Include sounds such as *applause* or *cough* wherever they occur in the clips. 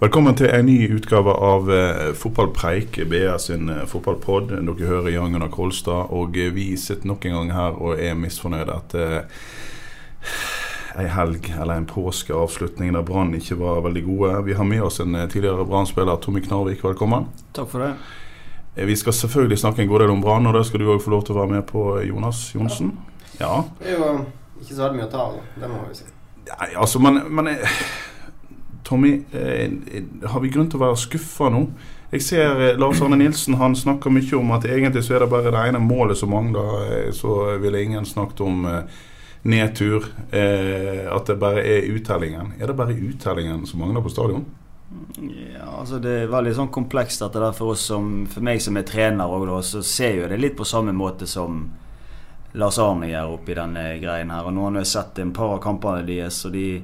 Velkommen til en ny utgave av eh, Fotballpreik, BA sin eh, fotballpod. Dere hører Jan Gunnar Kolstad, og eh, vi sitter nok en gang her og er misfornøyde etter ei helg eller en påskeavslutning der Brann ikke var veldig gode. Vi har med oss en eh, tidligere Brann-spiller, Tommy Knarvik. Velkommen. Takk for det. Eh, Vi skal selvfølgelig snakke en god del om Brann, og det skal du òg få lov til å være med på, eh, Jonas Johnsen. Ja. Det er jo ikke så veldig mye å ta av, det må vi si. Nei, altså, men, men eh, Tommy, eh, har vi grunn til å være skuffa nå? Jeg ser eh, Lars Arne Nilsen han snakker mye om at egentlig så er det bare det ene målet som mangler. Eh, så ville ingen snakket om nedtur. At det bare er uttellingen. Er det bare uttellingen som mangler på stadion? Ja, altså Det er veldig sånn komplekst dette der for oss som, for meg som er trener òg, så ser jo det litt på samme måte som Lars Arne gjør oppi denne greien her. Og nå har jeg sett en par av kampene deres, og de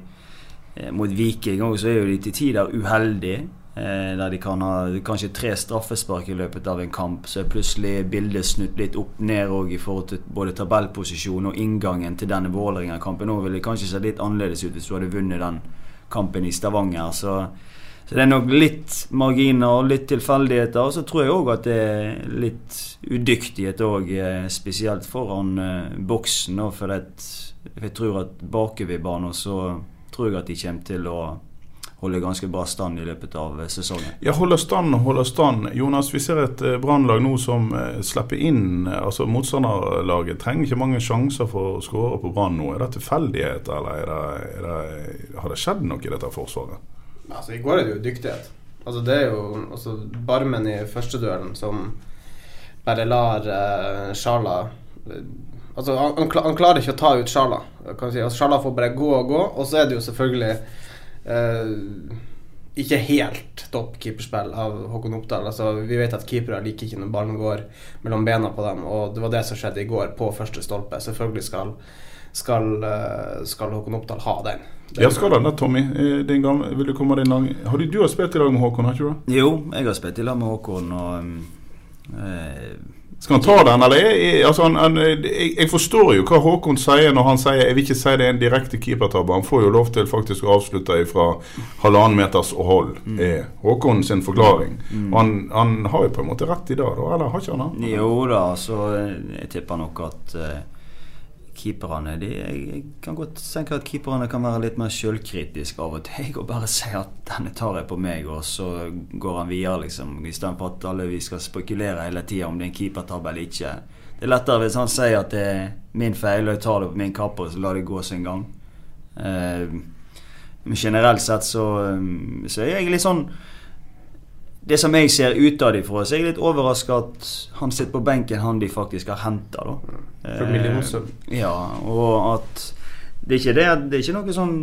mot Viking òg, så er jo de til tider uheldige. Eh, der de kan ha kanskje tre straffespark i løpet av en kamp. Så er plutselig bildet snudd litt opp ned òg i forhold til både tabellposisjon og inngangen til denne Vålerenga-kampen. Nå ville det kanskje sett litt annerledes ut hvis du hadde vunnet den kampen i Stavanger. Så, så det er nok litt marginer og litt tilfeldigheter. Og så tror jeg òg at det er litt udyktighet òg, spesielt foran eh, boksen. For jeg tror at bakover banen så tror jeg at de kommer til å holde ganske bra stand i løpet av eh, sesongen. Ja, holder stand og holder stand. Jonas, vi ser et eh, Brannlag nå som eh, slipper inn eh, altså Motstanderlaget trenger ikke mange sjanser for å skåre på Brann nå. Er det tilfeldighet, eller er det, er det, har det skjedd noe i dette forsvaret? Altså, I går er det jo dyktighet. Altså, det er jo altså, Barmen i førsteduellen som bare lar uh, Sjala eh, Altså, han, han, kla- han klarer ikke å ta ut Sjala. Kan si. altså, Sjala får bare gå og gå, og så er det jo selvfølgelig eh, ikke helt topp keeperspill av Håkon Oppdal. Altså, vi vet at keepere liker ikke når ballen går mellom bena på dem, og det var det som skjedde i går, på første stolpe. Selvfølgelig skal, skal, eh, skal Håkon Oppdal ha den. Den- Ja, skal han det, Tommy? Eh, Din gamle, vil du komme din lang... Har du, du har spilt i lag med Håkon, har ikke du? Jo, jeg har spilt i lag med Håkon, og um, eh, Skal han ta den, eller? er- er- altså, han, han, jeg, jeg forstår jo hva Håkon sier når han sier Jeg vil ikke si det er en direkte keepertabbe. Han får jo lov til faktisk å avslutte fra halvannen meters hold, er Håkon sin forklaring. Mm. han, han har jo på en måte rett i det, da? Eller har ikke han det? Jo da, så jeg tipper nok at eh, keeperne de, jeg, jeg kan godt tenke at keeperne kan være litt mer sjølkritiske av og til. Og bare si at 'denne tar jeg på meg', og så går han videre, liksom. Istedenfor at alle vi skal spekulere hele tida om det er en keepertabbe eller ikke. Det er lettere hvis han sier at det er min feil, og jeg tar det på min kappe, og så lar det gå sin gang. Eh, men generelt sett så, um, så er jeg litt sånn det som jeg ser utafra, så er jeg litt overraska at han sitter på benken, han de faktisk har henta. For Eh, Ja, og at det er ikke det, det er ikke noe sånn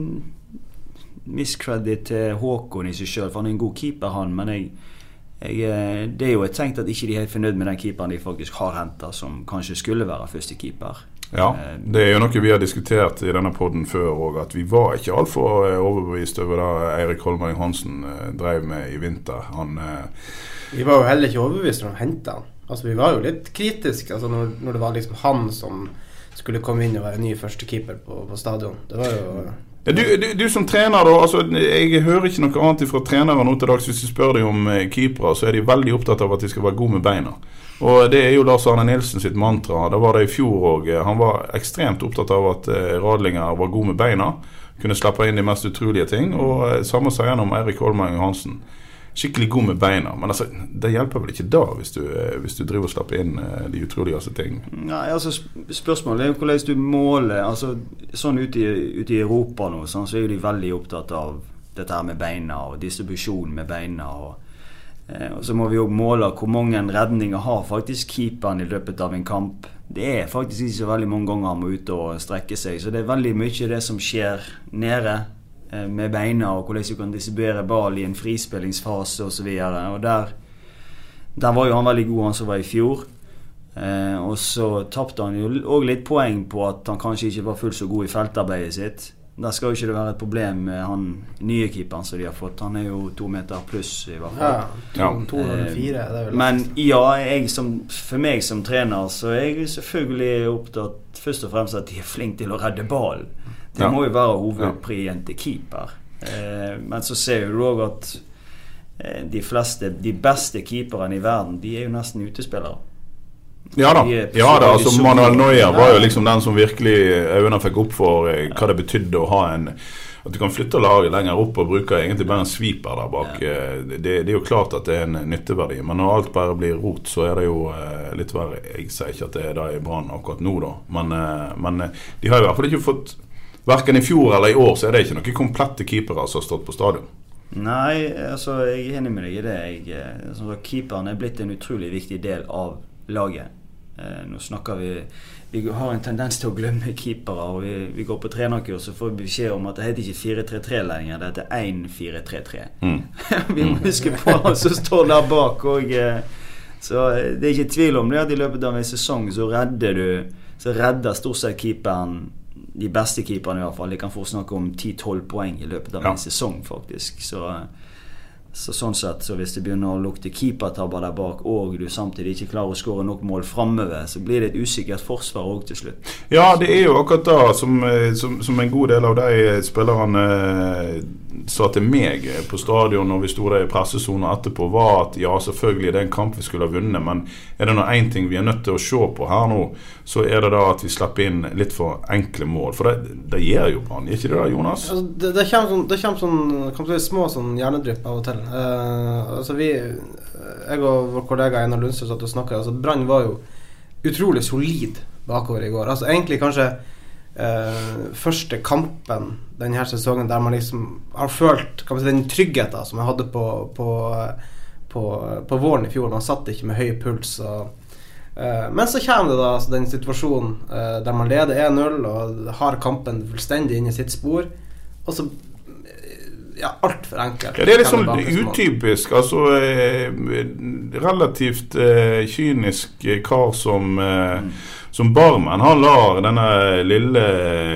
miscredit til Håkon i seg sjøl, for han er en god keeper, han. Men jeg, jeg, eh, det er jo et tenkt at ikke de er helt fornøyd med den keeperen de faktisk har henta, som kanskje skulle være førstekeeper. Ja, det er jo noe vi har diskutert i denne podden før òg, at vi var ikke altfor eh, overbevist over det Eirik Holmberg Hansen eh, drev med i vinter. Han eh, Vi var jo heller ikke overbevist når de henta han. Altså, vi var jo litt kritiske altså, når, når det var liksom han som skulle komme inn og være ny førstekeeper på, på stadion. Det var jo Ja, du, du, du som trener, da. Altså, jeg hører ikke noe annet fra trenere nå til dags. Hvis du spør dem om keepere, så er de veldig opptatt av at de skal være gode med beina. Og det er jo Lars Arne Nilsen sitt mantra. Det var det i fjor òg. Han var ekstremt opptatt av at eh, Radlinger var god med beina. Kunne slappe inn de mest utrolige ting. Og eh, samme sier han om Eirik Holmeng Johansen. Skikkelig god med beina. Men altså, det hjelper vel ikke da, hvis du, eh, hvis du driver og slapper inn de utroligste ting? Nei, altså Spørsmålet er jo hvordan du måler altså Sånn ute i, ute i Europa nå, sånn, så er jo de veldig opptatt av dette her med beina og distribusjon med beina. og Og så må vi jo måle hvor mange redninger har faktisk keeperen i løpet av en kamp. Det er faktisk ikke så veldig mange ganger han må ut og strekke seg. Så det er veldig mye det som skjer nede eh, med beina, og hvordan du kan distribuere ball i en frispillingsfase osv. Der, der var jo han veldig god, han som var i fjor. Eh, og så tapte han jo òg litt poeng på at han kanskje ikke var fullt så god i feltarbeidet sitt. Der skal jo ikke det være et problem med han nye keeperen som de har fått. Han er jo to meter pluss, i hvert fall. Ja, to- 204, det er vel Men ja, jeg som, for meg som trener så er jeg selvfølgelig opptatt først og fremst at de er flinke til å redde ballen. Det Ja. må jo være hovedprien til keeper. Eh, men så ser du òg at eh, de fleste, de beste keeperne i verden, de er jo nesten utespillere. Ja da. Ja da altså Manuel Neuer var jo liksom den som virkelig øynene fikk opp for eh, hva det betydde å ha en At du kan flytte laget lenger opp og bruke egentlig bare en sweeper der bak. Eh, Det, det er jo klart at det er en nytteverdi, men når alt bare blir rot, så er det jo eh, litt verre. Jeg sier ikke at det er det i Brann akkurat nå, da, men, eh, men eh, de har i hvert fall ikke fått Verken i fjor eller i år så er det ikke noen komplette keepere som har stått på stadion. Nei, altså jeg er enig med deg i det. Jeg, eh, sånn keeperen er blitt en utrolig viktig del av laget. Eh, nå snakker vi Vi har en tendens til å glemme keepere. og Vi, vi går på trenerkurs og får beskjed om at det heter ikke 4-3-3 lenger, det heter 1-4-3-3. Mm. *laughs* vi må huske på han som står der bak. Og, eh, så eh, det er ikke tvil om det at i løpet av en sesong så redder du Så redder stort sett keeperen de beste keeperne i hvert fall. De kan få snakke om 10-12 poeng i løpet av Ja. en sesong, faktisk. Så, så sånn sett, så hvis det begynner å lukte keepertabber der bak, og du samtidig ikke klarer å skåre nok mål framover, så blir det et usikkert forsvar òg til slutt. Ja, det er jo akkurat da som, eh, som, som en god del av de spillerne eh, sa til meg eh, på stadion når vi sto der i pressesona etterpå, var at ja, selvfølgelig det er en kamp vi skulle ha vunnet, men er det nå én ting vi er nødt til å se på her nå, så er det da at vi slipper inn litt for enkle mål. For det, det gjør jo Brann, gjør ikke det da, Jonas? Altså, det, det kommer sånn, det kommer sånn kan du si, små sånn hjernedrypp av og til. Eh, altså vi, Jeg og vår kollega Einar Lundstø satt og snakka. Altså, Brann var jo utrolig solid bakover i går. Altså Egentlig kanskje uh, første kampen denne sesongen der man liksom har følt si, den tryggheten som jeg hadde på, på, på, på våren i fjor. Man satt ikke med høy puls. og Eh, men så kommer det da altså, den situasjonen der man leder 1-0 og har kampen fullstendig inn i sitt spor, og så Ja, altfor enkelt. Ja, det er litt sånn utypisk. Altså eh, relativt eh, kynisk eh, kar som eh, som barmen. Han lar denne lille,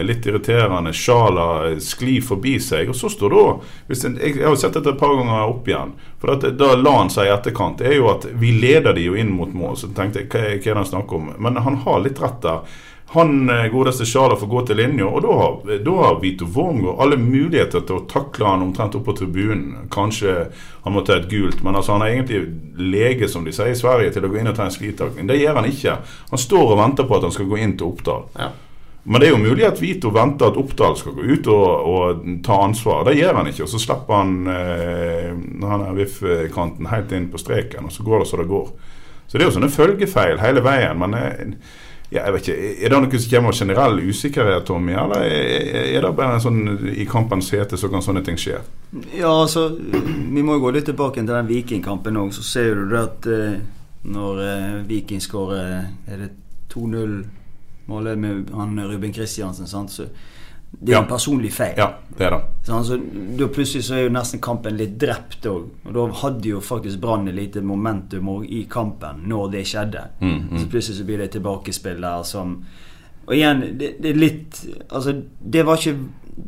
litt irriterende sjala skli forbi seg. Og så står da Jeg har sett dette et par ganger opp igjen. For at, Da la han seg i etterkant. Det er jo at Vi leder de jo inn mot mål. Så tenkte jeg, hva, hva er det han snakker om? Men han har litt rett der. Han eh, godeste Sjala får gå til linja, og da har, da har Vito Wormgård alle muligheter til å takle han omtrent opp på tribunen. Kanskje han må ta et gult, men altså han er egentlig lege, som de sier i Sverige, til å gå inn og ta en sklitakling. Det gjør han ikke. Han står og venter på at han skal gå inn til Oppdal. Ja. Men det er jo mulig at Vito venter at Oppdal skal gå ut og, og ta ansvar. Det gjør han ikke. Og så slipper han eh, han er VIF-kanten helt inn på streken, og så går det så det går. Så det er jo sånne følgefeil hele veien. Men eh, ja, jeg vet ikke, er det noe som kommer av generell usikkerhet, Tommy? Eller er det bare en sånn i kampens hete så kan sånne ting skje? Ja, altså Vi må jo gå litt tilbake til den Vikingkampen òg. Så ser du det at eh, når eh, Viking skårer Er det 2-0-målet med han Ruben Kristiansen, sant? så det er Ja. en personlig feil. Ja, det er det. Sant? Så da plutselig så er jo nesten kampen litt drept òg. Og da hadde jo faktisk Brann et lite momentum i kampen når det skjedde. Mm, mm. Så plutselig så blir det et tilbakespill der som Og igjen, det, det er litt Altså, det var ikke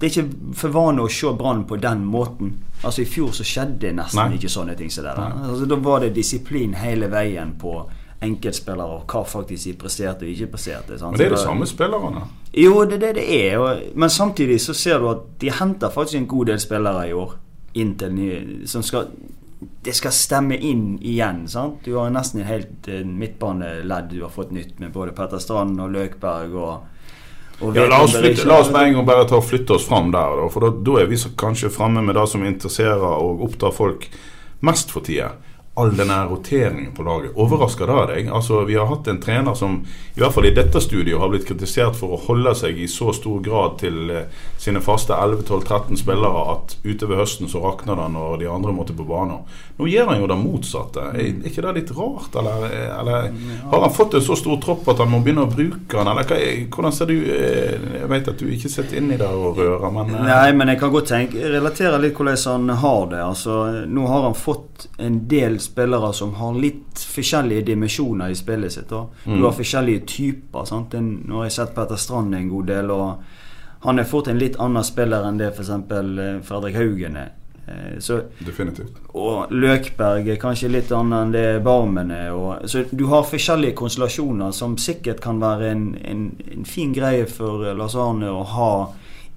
Det er ikke for vane å se Brann på den måten. Altså I fjor så skjedde nesten Nei. ikke sånne ting som det der. Altså, da var det disiplin hele veien på enkeltspillere og hva faktisk de presterte og ikke presterte. sant? Men det er de samme spillerne. jo, det er det det er. Og, men samtidig så ser du at de henter faktisk en god del spillere i år. Inn til nye, som skal Det skal stemme inn igjen. sant? Du har nesten et helt eh, midtbaneledd du har fått nytt med både Petter Strand og Løkberg og og Ja, la, oss flytte, la oss med en gang bare ta og flytte oss fram der. Da, for da, da er vi så kanskje framme med det som interesserer og opptar folk mest for tida. All denne roteringen på laget. Overrasker det deg? Altså, Vi har hatt en trener som i hvert fall i dette studioet har blitt kritisert for å holde seg i så stor grad til eh, sine faste 11-12-13 spillere at utover høsten så rakner det når de andre måtte på banen. Nå gjør han jo det motsatte. Er ikke det litt rart? Eller, eller har han fått en så stor tropp at han må begynne å bruke han? Eller hva, hvordan ser du eh, Jeg vet at du ikke sitter inni der og rører, men eh, Nei, men jeg kan godt tenke, relatere litt hvordan han har det. Altså, nå har han fått en del spillere som har litt forskjellige dimensjoner i spillet sitt. Da. Du Mm. har forskjellige typer. Sant? Nå har jeg sett Petter Strand en god del, og han er fort en litt annen spiller enn det f.eks. Fredrik Haugen er. Eh, Så definitivt. og Løkberg er kanskje litt annet enn det Barmen er. Og, så du har forskjellige konstellasjoner som sikkert kan være en, en, en fin greie for Lars Arne å ha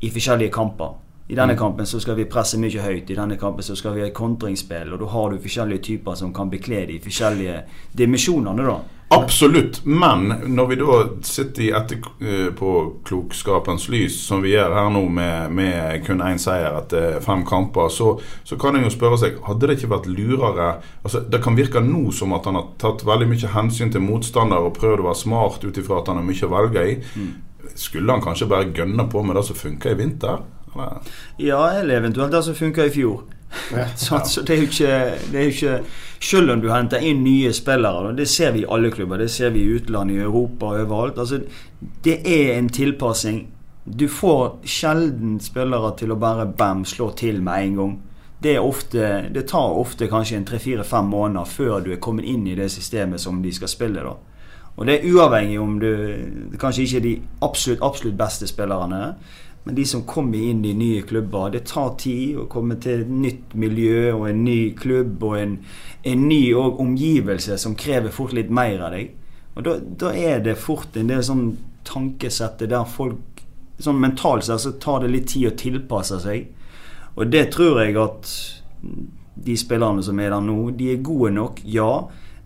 i forskjellige kamper. I denne kampen så skal vi presse mye høyt, i denne kampen så skal vi ha kontringsspill. Og da har du forskjellige typer som kan bekle de forskjellige dimensjonene, da. Absolutt, men når vi da sitter i etterpåklokskapens lys, som vi gjør her nå med, med kun én seier etter fem kamper, så, så kan en jo spørre seg Hadde det ikke vært lurere altså Det kan virke nå som at han har tatt veldig mye hensyn til motstander og prøvd å være smart ut ifra at han har mye å velge i. Skulle han kanskje bare gønne på med det som funka i vinter? Eller? Ja, eller eventuelt det som funka i fjor. *laughs* Så, så det er jo ikke, ikke Selv om du henter inn nye spillere, det ser vi i alle klubber, det ser vi i utlandet, i Europa og overalt. Altså, det er en tilpassing. Du får sjelden spillere til å bare bam, slå til med en gang. Det, ofte, det tar ofte kanskje en tre-fire-fem måneder før du er kommet inn i det systemet som de skal spille. da. Og det er uavhengig om du Kanskje ikke er de absolutt, absolutt beste spillerne, men de som kommer inn i nye klubber Det tar tid å komme til et nytt miljø og en ny klubb og en, en ny og omgivelse som krever fort litt mer av deg. Og da, da er det fort en del sånn tankesettet der folk Sånn mentalt sett så tar det litt tid å tilpasse seg. Og det tror jeg at de spillerne som er der nå, de er gode nok, ja.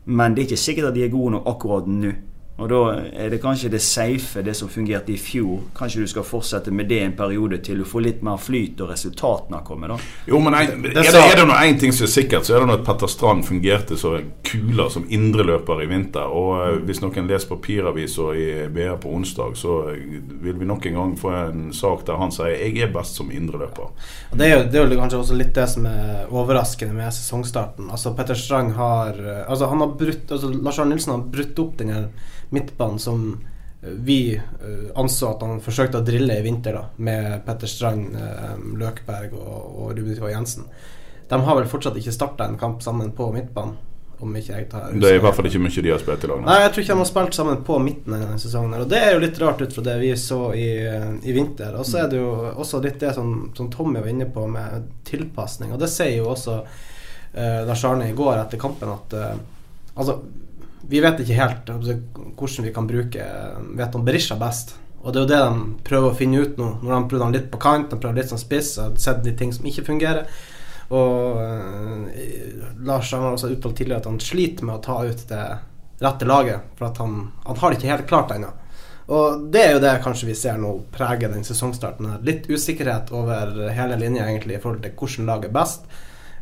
Men det er ikke sikkert at de er gode nok akkurat nå. Og da er det kanskje det safe, det som fungerte i fjor. Kanskje du skal fortsette med det en periode til du får litt mer flyt og resultatene kommer, da. Jo, men en, er, det, er det noe én ting som er sikkert, så er det nå at Petter Strand fungerte så kula som indreløper i vinter. Og eh, hvis noen leser papiravisa i BA på onsdag, så eh, vil vi nok en gang få en sak der han sier 'jeg er best som indreløper'. Det er, jo, det er jo kanskje også litt det som er overraskende med sesongstarten. Altså Petter Strang har eh, Altså han har brutt altså Lars Arne Nilsen har brutt opp den her midtbanen som eh, vi eh, anså at han forsøkte å drille i vinter, da med Petter Strand, eh, Løkberg og, og Ruben Två Jensen. De har vel fortsatt ikke starta en kamp sammen på midtbanen. Om ikke jeg tar Det er i hvert fall ikke mye de har spilt i lag. Nei, jeg tror ikke de har spilt sammen på midten denne sesongen. Og det er jo litt rart ut fra det vi så i, i vinter. Og så er det jo også litt det som, som Tommy var inne på med tilpasning. Og det sier jo også uh, Lars Arne i går etter kampen at uh, altså vi vet ikke helt hvordan vi kan bruke Vet om Berisha best. Og det er jo det de prøver å finne ut nå. Når de prøver han litt på kant, de prøver litt som spiss, og sett de ting som ikke fungerer. Og uh, Lars har også uttalt tidligere at han sliter med å ta ut det rette laget. For at han, han har det ikke helt klart ennå. Og det er jo det kanskje vi ser nå preger den sesongstarten. her Litt usikkerhet over hele linja i forhold til hvordan laget er best.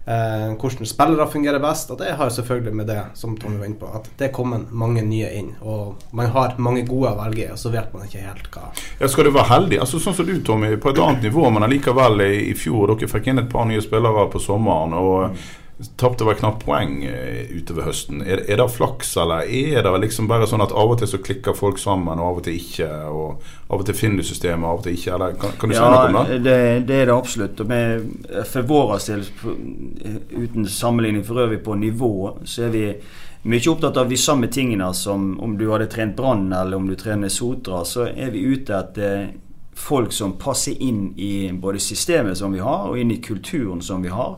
Eh, hvordan spillere fungerer best. Og det har selvfølgelig med det som Tommy var inne på, at det kommer mange nye inn. Og man har mange gode å velge i, og så vet man ikke helt hva Ja, Skal du være heldig, altså sånn som du Tommy, på et annet nivå, men allikevel i fjor Dere fikk inn et par nye spillere på sommeren. og Tapte vel knapt poeng eh, utover høsten. Er, er det flaks, eller er det liksom bare sånn at av og til så klikker folk sammen, og av og til ikke? Og av og til finner du systemet, av og til ikke? Eller kan, kan du si ja, noe om det? det? Det er det absolutt. Og med, for vår del, uten sammenligning for øvrig på nivå, så er vi mye opptatt av de samme tingene som om du hadde trent Brann eller om du trener Sotra. Så er vi ute etter folk som passer inn i både systemet som vi har, og inn i kulturen som vi har.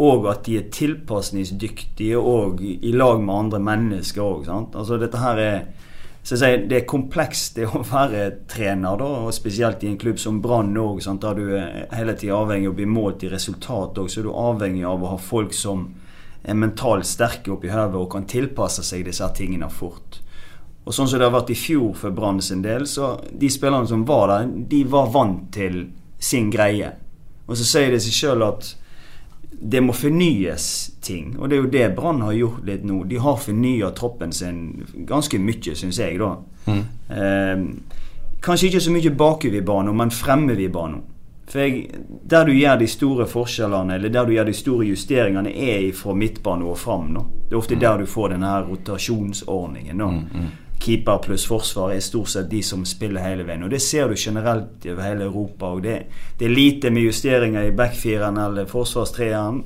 Og at de er tilpasningsdyktige og i lag med andre mennesker òg. Altså dette her er sier, Det er komplekst det å være trener, da, og spesielt i en klubb som Brann òg, der du er hele tida avhengig av å bli målt i resultat òg. Så er du avhengig av å ha folk som er mentalt sterke oppi hodet og kan tilpasse seg disse tingene fort. Og sånn som det har vært i fjor for Brann sin del, så de spillerne som var der, de var vant til sin greie. Og så sier det seg sjøl at det må fornyes ting. Og det er jo det Brann har gjort litt nå. De har fornya troppen sin ganske mye, syns jeg, da. Mm. Eh, kanskje ikke så mye bakover i banen, men fremover i banen. For jeg, Der du gjør de store forskjellene, eller der du gjør de store justeringene, er fra midtbane og fram. nå. Det er ofte der du får denne rotasjonsordningen. nå. Keeper pluss forsvar er stort sett de som spiller hele veien. Og Det ser du generelt over hele Europa. og Det, det er lite med justeringer i backfireren eller forsvarstreeren.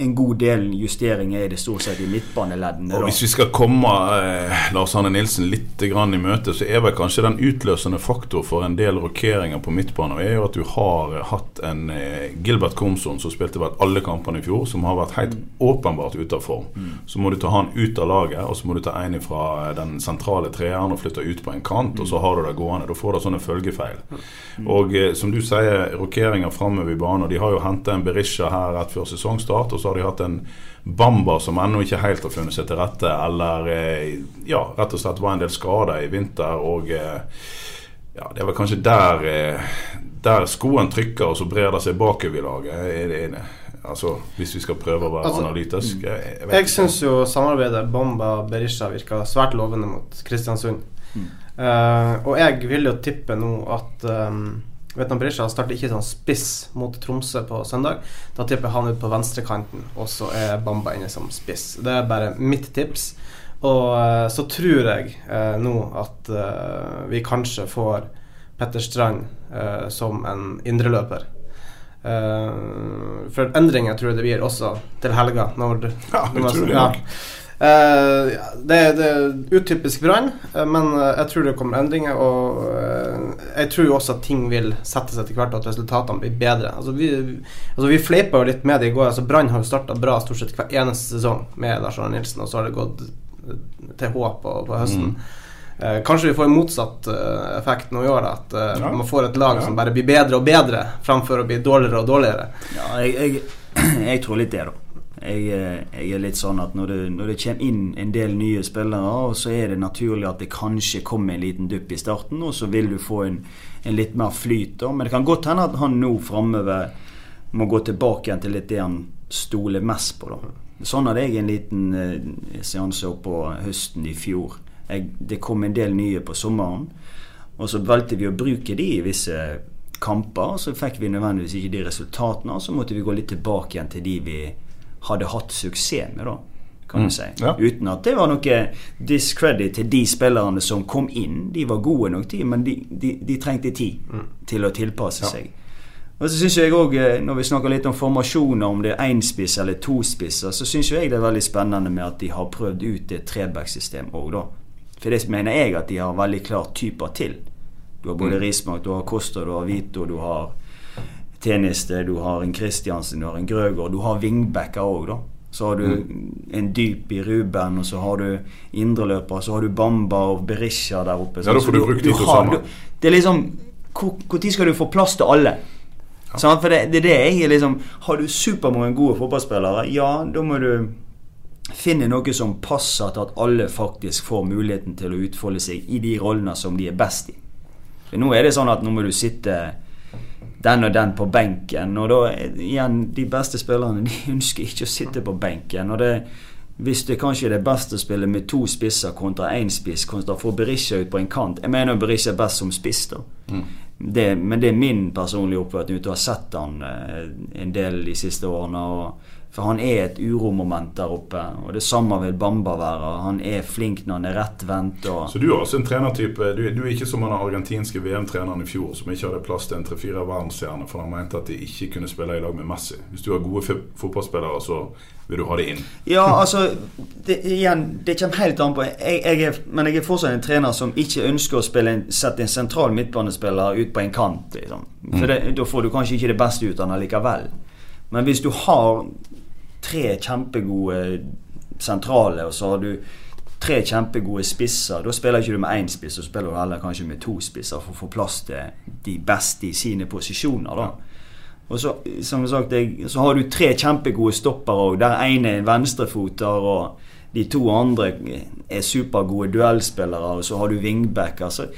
En god del justeringer er det stort sett i midtbaneleddene. Og da. Hvis vi skal komme eh, Lars Arne Nilsen litt grann i møte, så er vel kanskje den utløsende faktor for en del rokeringer på midtbanen er jo at du har eh, hatt en eh, Gilbert Komson som spilte vel alle kampene i fjor, som har vært helt åpenbart ute av form. Så må du ta han ut av laget, og så må du ta en fra den sentrale treeren og flytte ut på en kant, og så har du det gående. Da får du sånne følgefeil. Og eh, som du sier, rokeringer framover i banen. Og de har jo henta en Berisha her rett før sesongstart, og så har de hatt en Bamba som ennå ikke helt har funnet seg til rette, eller eh, ja, rett og slett var en del skader i vinter. Og eh, ja, det er vel kanskje der, eh, der skoen trykker, og så brer det seg bakover i laget. Er det, altså, hvis vi skal prøve å være Altså, analytisk. Jeg, jeg Jeg syns jo samarbeidet Bamba-Berisha virka svært lovende mot Kristiansund. Eh, og jeg vil jo tippe nå at um, Du, Berisha starter ikke sånn spiss mot Tromsø på søndag. Da tipper han ut på venstrekanten, og så er Bamba inne som spiss. Det er bare mitt tips. Og eh, så tror jeg eh, nå at eh, vi kanskje får Petter Strand eh, som en indreløper. Eh, for endringer tror jeg det blir også til helga. Når, Ja, når ja. Eh, det, det er utypisk Brann, eh, men eh, jeg tror det kommer endringer. Og jeg tror jo også at ting vil sette seg etter hvert, og at resultatene blir bedre. Altså Vi, altså vi fleipa jo litt med det i går. Altså Brann har jo starta bra stort sett hver eneste sesong med Lars Arne Nilsen, og så har det gått til H på, på høsten. Mm. kanskje vi får en motsatt effekt nå i år. At Ja. man får et lag Ja. som bare blir bedre og bedre, framfor å bli dårligere og dårligere. Ja, jeg, jeg, *clears throat* jeg tror litt det, da. Jeg, eh, jeg er litt sånn at når det, når det kommer inn en del nye spillere, så er det naturlig at det kanskje kommer en liten dupp i starten, og så vil du få en, en litt mer flyt. da. Men det kan godt hende at han nå framover må gå tilbake igjen til litt det han stoler mest på. da. Sånn hadde jeg en liten eh, seanse på høsten i fjor. Jeg, det kom en del nye på sommeren, og så valgte vi å bruke de i visse kamper. Så fikk vi nødvendigvis ikke de resultatene, så måtte vi gå litt tilbake igjen til de vi hadde hatt suksess med, da. Kan du si. ja. Uten at det var noe discredit til de spillerne som kom inn. De var gode nok, de, men de, de, de trengte tid til å tilpasse seg. Og så synes jeg også, eh, Når vi snakker litt om formasjoner, om det er énspiss eller to spisser, så syns jeg det er veldig spennende med at de har prøvd ut det trebacksystem òg, da. For det mener jeg at de har veldig klart typer til. Du har både Rismark, du har Koster, du har Vito, du har Teniste, du har en Kristiansen, du har en Grøgaard. Du har vingbacker òg, da. Så har du en dyp i Ruben, og så har du indreløpere. Så har du Bamba og Berisha der oppe. Ja, da får du brukt de to sammen. du- Det er liksom Når skal du få plass til alle? Sant? For det, det er det jeg liksom Har du supermange gode fotballspillere, ja, da må du finne noe som passer til at alle faktisk får muligheten til å utfolde seg i de rollene som de er best i. For nå er det sånn at nå må du sitte den og den på benken. Og da igjen, de beste spillerne *laughs* de ønsker ikke å sitte på benken. Og det, hvis det kanskje er det beste å spille med to spisser kontra én spiss, kontra å få Berisha ut på en kant Jeg mener Berisha er best som spiss, da. Det, men det er min personlige oppfatning Jeg har ha sett han eh, en del de siste årene. Og, for han er et uromoment der oppe. Og det samme vil Bamba være. Han er flink når han er rettvendt. Og, Så du er også en trenertype Du, du er ikke som den argentinske VM-treneren i fjor som ikke hadde plass til en tre-fire verdensstjerner, for han mente at de ikke kunne spille i lag med Messi. Hvis du har gode fotballspillere, så vil du ha det inn. Ja, altså det, Igjen, det kommer helt an på jeg, jeg er, Men jeg er fortsatt en trener som ikke ønsker å spille en, sette en sentral midtbanespiller ut på en kant. Liksom. For det, Da får du kanskje ikke det beste ut av han likevel. Men hvis du har tre kjempegode sentrale, og så har du tre kjempegode spisser, da spiller ikke du med én spiss, så spiller du heller kanskje med to spisser for å få plass til de beste i sine posisjoner. da. Og så, som sagt, så har du tre kjempegode stoppere òg. Der ene er venstrefoter og de to andre er supergode duellspillere, og så har du wingback. Altså,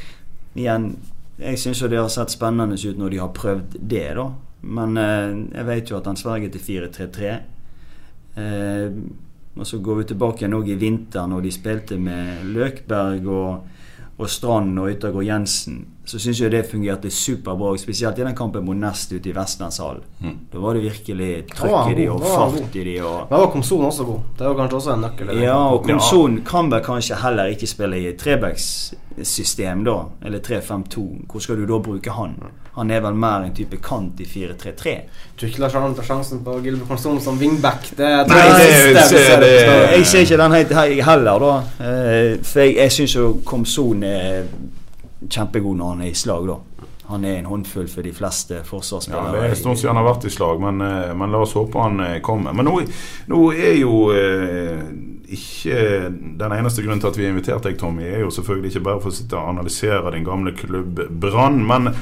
igjen, jeg syns jo det har sett spennende ut når de har prøvd det, da. Men eh, jeg vet jo at han sverger til 4-3-3. Eh, og så går vi tilbake igjen i vinter, når de spilte med Løkberg og, og Strand og Yttergård Jensen. Så syns jeg det fungerte superbra, spesielt i den kampen mot Nest ute i Vestlandshallen. Mm. Da var det virkelig trøkk i de og fart i de. Og, Da var Komson også god. Det var kanskje også en nøkkel. ja, og Komson kan vel kanskje heller ikke spille i trebackssystem, da. Eller 3-5-2. Hvor skal du da bruke han? Han er vel mer en type kant i 4-3-3. Tror ikke Lars Arne tar sjansen på Gilbert Komson som wingback. Det, Nei, det- det- det- Jeg ser ikke den helt heller, da. Eh, For jeg, jeg syns jo Komson er kjempegod når han er i slag, da. Han er en håndfull for de fleste Ja. Det er en stund siden han har vært i slag, men, eh, men la oss håpe han eh, kommer. Men nå, nå er jo eh, Den eneste grunnen til at vi har invitert deg, Tommy, er jo selvfølgelig ikke bare for å sitte og analysere din gamle klubb Brann, men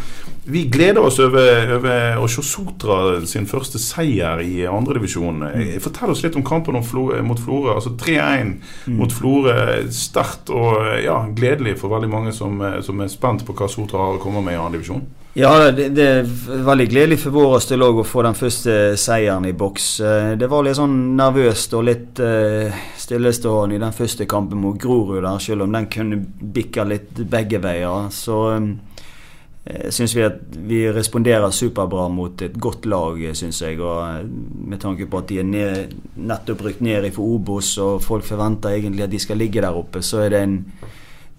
vi gleder oss over, over se Sotra sin første seier i andredivisjon. Mm. Fortell oss litt om kampen om Flo, mot Florø. Altså 3-1 mot Florø. Sterkt og ja, gledelig for veldig mange som, som er spent på hva Sotra har å komme med i andredivisjon. Ja, det, det er veldig gledelig for vår del òg å få den første seieren i boks. Eh, Det var litt sånn nervøst og litt eh, stillestående i den første kampen mot Grorud der, selv om den kunne bikka litt begge veier. Så eh, syns vi at vi responderer superbra mot et godt lag, syns jeg. Og med tanke på at de er ned, nettopp rykt ned for Obos, og folk forventer egentlig at de skal ligge der oppe, så er det en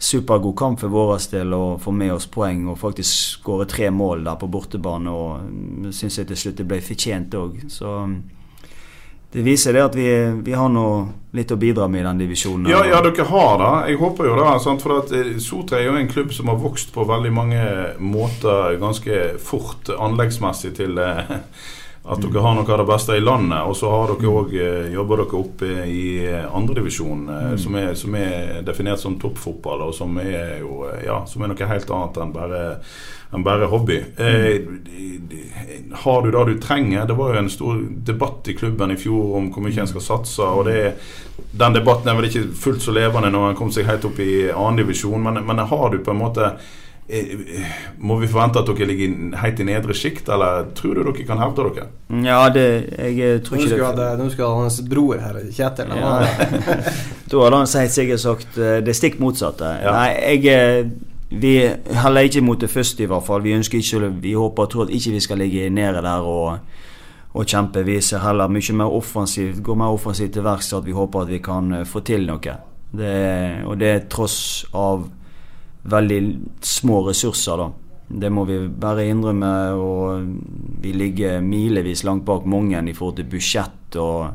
supergod kamp for vår del å få med oss poeng og faktisk skåre tre mål der på bortebane. Og syns jeg til slutt det ble fortjent òg. Så mm, det viser det at vi, vi har litt å bidra med i den divisjonen. Ja, ja, dere har det. Jeg håper jo det. For at eh, Sotra er jo en klubb som har vokst på veldig mange måter ganske fort anleggsmessig til eh, *laughs* at dere har noe av det beste i landet. Og så har dere òg jobber dere oppe i andredivisjon, mm. som, er- som er definert som toppfotball, og som er jo eh, ja, som er noe helt annet enn bare enn bare hobby. Eh, de- har du det du trenger? Det var jo en stor debatt i klubben i fjor om hvor mye en skal satse. og det den debatten er vel ikke fullt så levende når en kom seg helt opp i andredivisjon, men, men har du på en måte eh, Må vi forvente at dere ligger helt i nedre sjikt, eller tror du dere kan hevde dere? Ja, det, jeg eh, tror ikke det nå skal ha hans bror her, Kjetil. Ja. *laughs* Da hadde han helt sikkert sagt eh, det stikk motsatte. Ja. Nei, jeg eh, Vi heller ikke mot det første, i hvert fall. Vi ønsker ikke Vi håper og tror at ikke vi skal ligge nede der og, og kjempe. Vi ser heller mye mer offensivt går mer offensivt til verks, at vi håper at vi kan eh, få til noe. Det, og det er tross av veldig små ressurser, da. Det må vi bare innrømme. Og vi ligger milevis langt bak mange i forhold til budsjett og,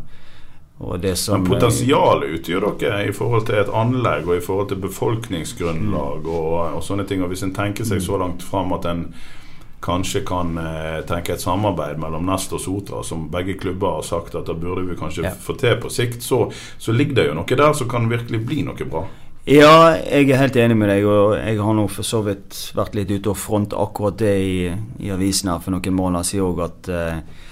og det som Men potensialet utgjør dere i forhold til et anlegg og i forhold til befolkningsgrunnlag og, og sånne ting. Og hvis en tenker seg så langt fram at en kanskje kan eh, tenke et samarbeid mellom Nest og Sotra, som begge klubber har sagt at da burde vi kanskje Ja. få til på sikt, så, så ligger det jo noe der som kan virkelig bli noe bra. Ja, jeg er helt enig med deg, og jeg har nå for så vidt vært litt ute og fronte akkurat det i, i avisen her for noen måneder siden òg, at eh,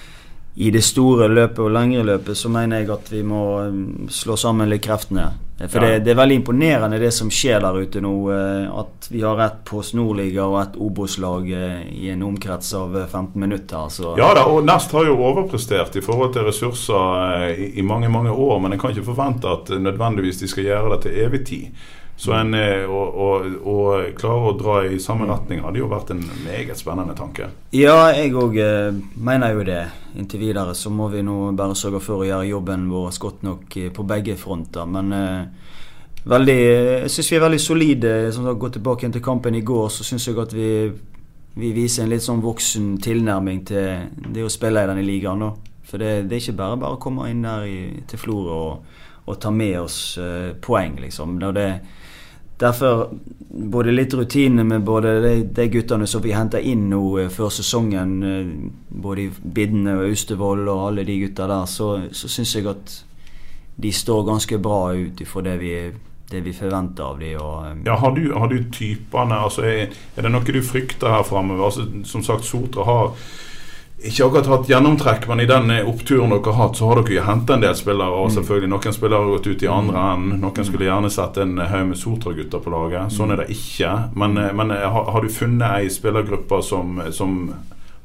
i det store løpet og lengre løpet så mener jeg at vi må mm, slå sammen litt kreftene. For Ja. det, det er veldig imponerende det som skjer der ute nå. eh, At vi har et Post Nordliga og et Obos-lag eh, i en omkrets av eh, 15 minutter. Så. Ja da, og Nest har jo overprestert i forhold til ressurser eh, i, i mange mange år, men en kan ikke forvente at eh, nødvendigvis de skal gjøre det til evig tid. Så en eh, å, å, å klare å dra i samme retning hadde jo vært en meget spennende tanke. Ja, jeg òg eh, mener jo det. Inntil videre så må vi nå bare sørge for å gjøre jobben vår godt nok eh, på begge fronter. Men eh, veldig, jeg syns vi er veldig solide. Som sagt, Gå tilbake igjen til kampen i går, så syns jeg at vi, vi viser en litt sånn voksen tilnærming til det å spille i denne ligaen. Nå. For det, det er ikke bare bare å komme inn der i, til Florø og, og ta med oss eh, poeng, liksom. Når det, Derfor både litt rutine med både de, de guttene som vi henter inn nå eh, før sesongen, eh, både i Bidne og Austevoll og alle de gutta der, så, så syns jeg at de står ganske bra ut ifra det vi, det vi forventer av dem. Eh, Ja, har du, har du typene altså er, er det noe du frykter her framover? Altså, som sagt, Sotra har ikke akkurat hatt gjennomtrekk, men i den oppturen dere har hatt, så har dere jo hentet en del spillere. Og selvfølgelig noen spillere har gått ut i andre enden. Noen skulle gjerne sett en haug med Sotra-gutter på laget. Sånn er det ikke. Men, eh, men eh, har, har, du funnet ei spillergruppe som, som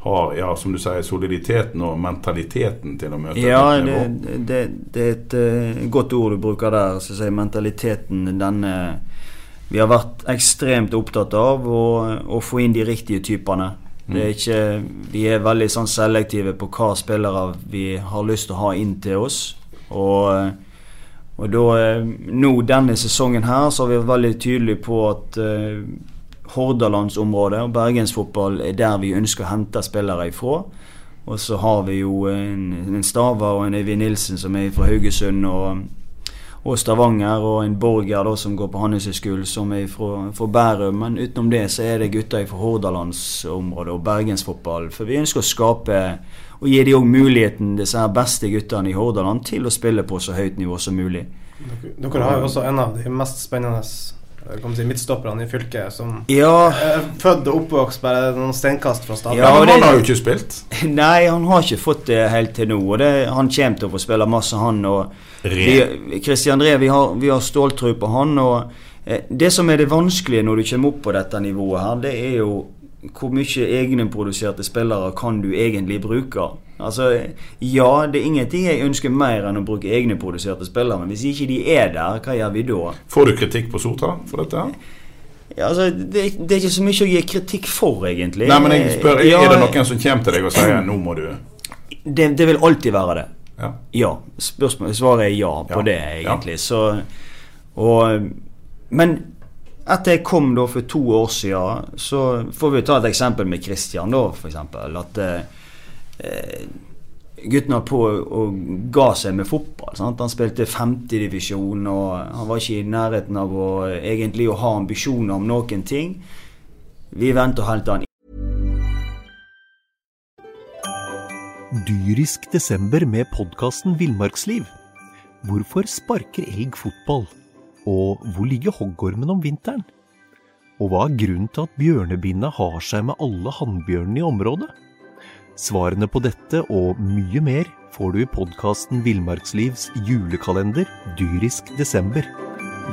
har, ja, som du sier, soliditeten og mentaliteten til å møte Ja, det, det, det, er et uh, godt ord du bruker der. Så sier mentaliteten denne Vi har vært ekstremt opptatt av å, å få inn de riktige typene. Er ikke, vi er veldig sånn selektive på hva spillere vi har lyst til å ha inn til oss. Og, og da, nå denne sesongen her så har vi vært veldig tydelige på at uh, Hordalandsområdet og bergensfotball er der vi ønsker å hente spillere ifra. Og så har vi jo en, en Stava og en Evy Nilsen som er fra Haugesund. og og Stavanger, og en Borger da, som går på Handelshøyskolen, som er fra, Bærum. Men utenom det så er det gutter fra Hordalandsområdet og bergensfotball. For vi ønsker å skape og gi de òg muligheten, disse beste guttene i Hordaland, til å spille på så høyt nivå som mulig. Dere, dere har jo også en av de mest spennende si, midtstopperne i fylket som ja. er født og oppvokst bare noen steinkast fra starten. Ja, men han har jo ikke spilt. *laughs* Nei, han har ikke fått det helt til nå. Og det, han kommer til å få spille masse, han. og vi, Christian Ree, vi har, vi har ståltro på han. og eh, Det som er det vanskelige når du kommer opp på dette nivået, her, det er jo hvor mye egenproduserte spillere kan du egentlig bruke? Altså, Ja, det er ingenting jeg ønsker mer enn å bruke egenproduserte spillere, men hvis ikke de er der, hva gjør vi da? Får du kritikk på Sotra for dette? Ja, altså, det, det, er ikke så mye å gi kritikk for, egentlig. Nei, men jeg spør, ja, Er det noen som kommer til deg og sier 'nå må du' det, det vil alltid være det. Ja. ja. Spørsmål, svaret er ja på det, egentlig. Så, og, men etter jeg kom da for to år siden, så får vi ta et eksempel med Christian, da, f.eks. At eh, gutten var på og ga seg med fotball. Sant? Han spilte femtedivisjon, og han var ikke i nærheten av å egentlig å ha ambisjoner om noen ting. Vi venter og henter han dyrisk desember med podkasten Villmarksliv. Hvorfor sparker elg fotball? Og hvor ligger hoggormen om vinteren? Og hva er grunnen til at bjørnebinna har seg med alle hannbjørnene i området? Svarene på dette og mye mer får du i podkasten Villmarkslivs julekalender dyrisk desember,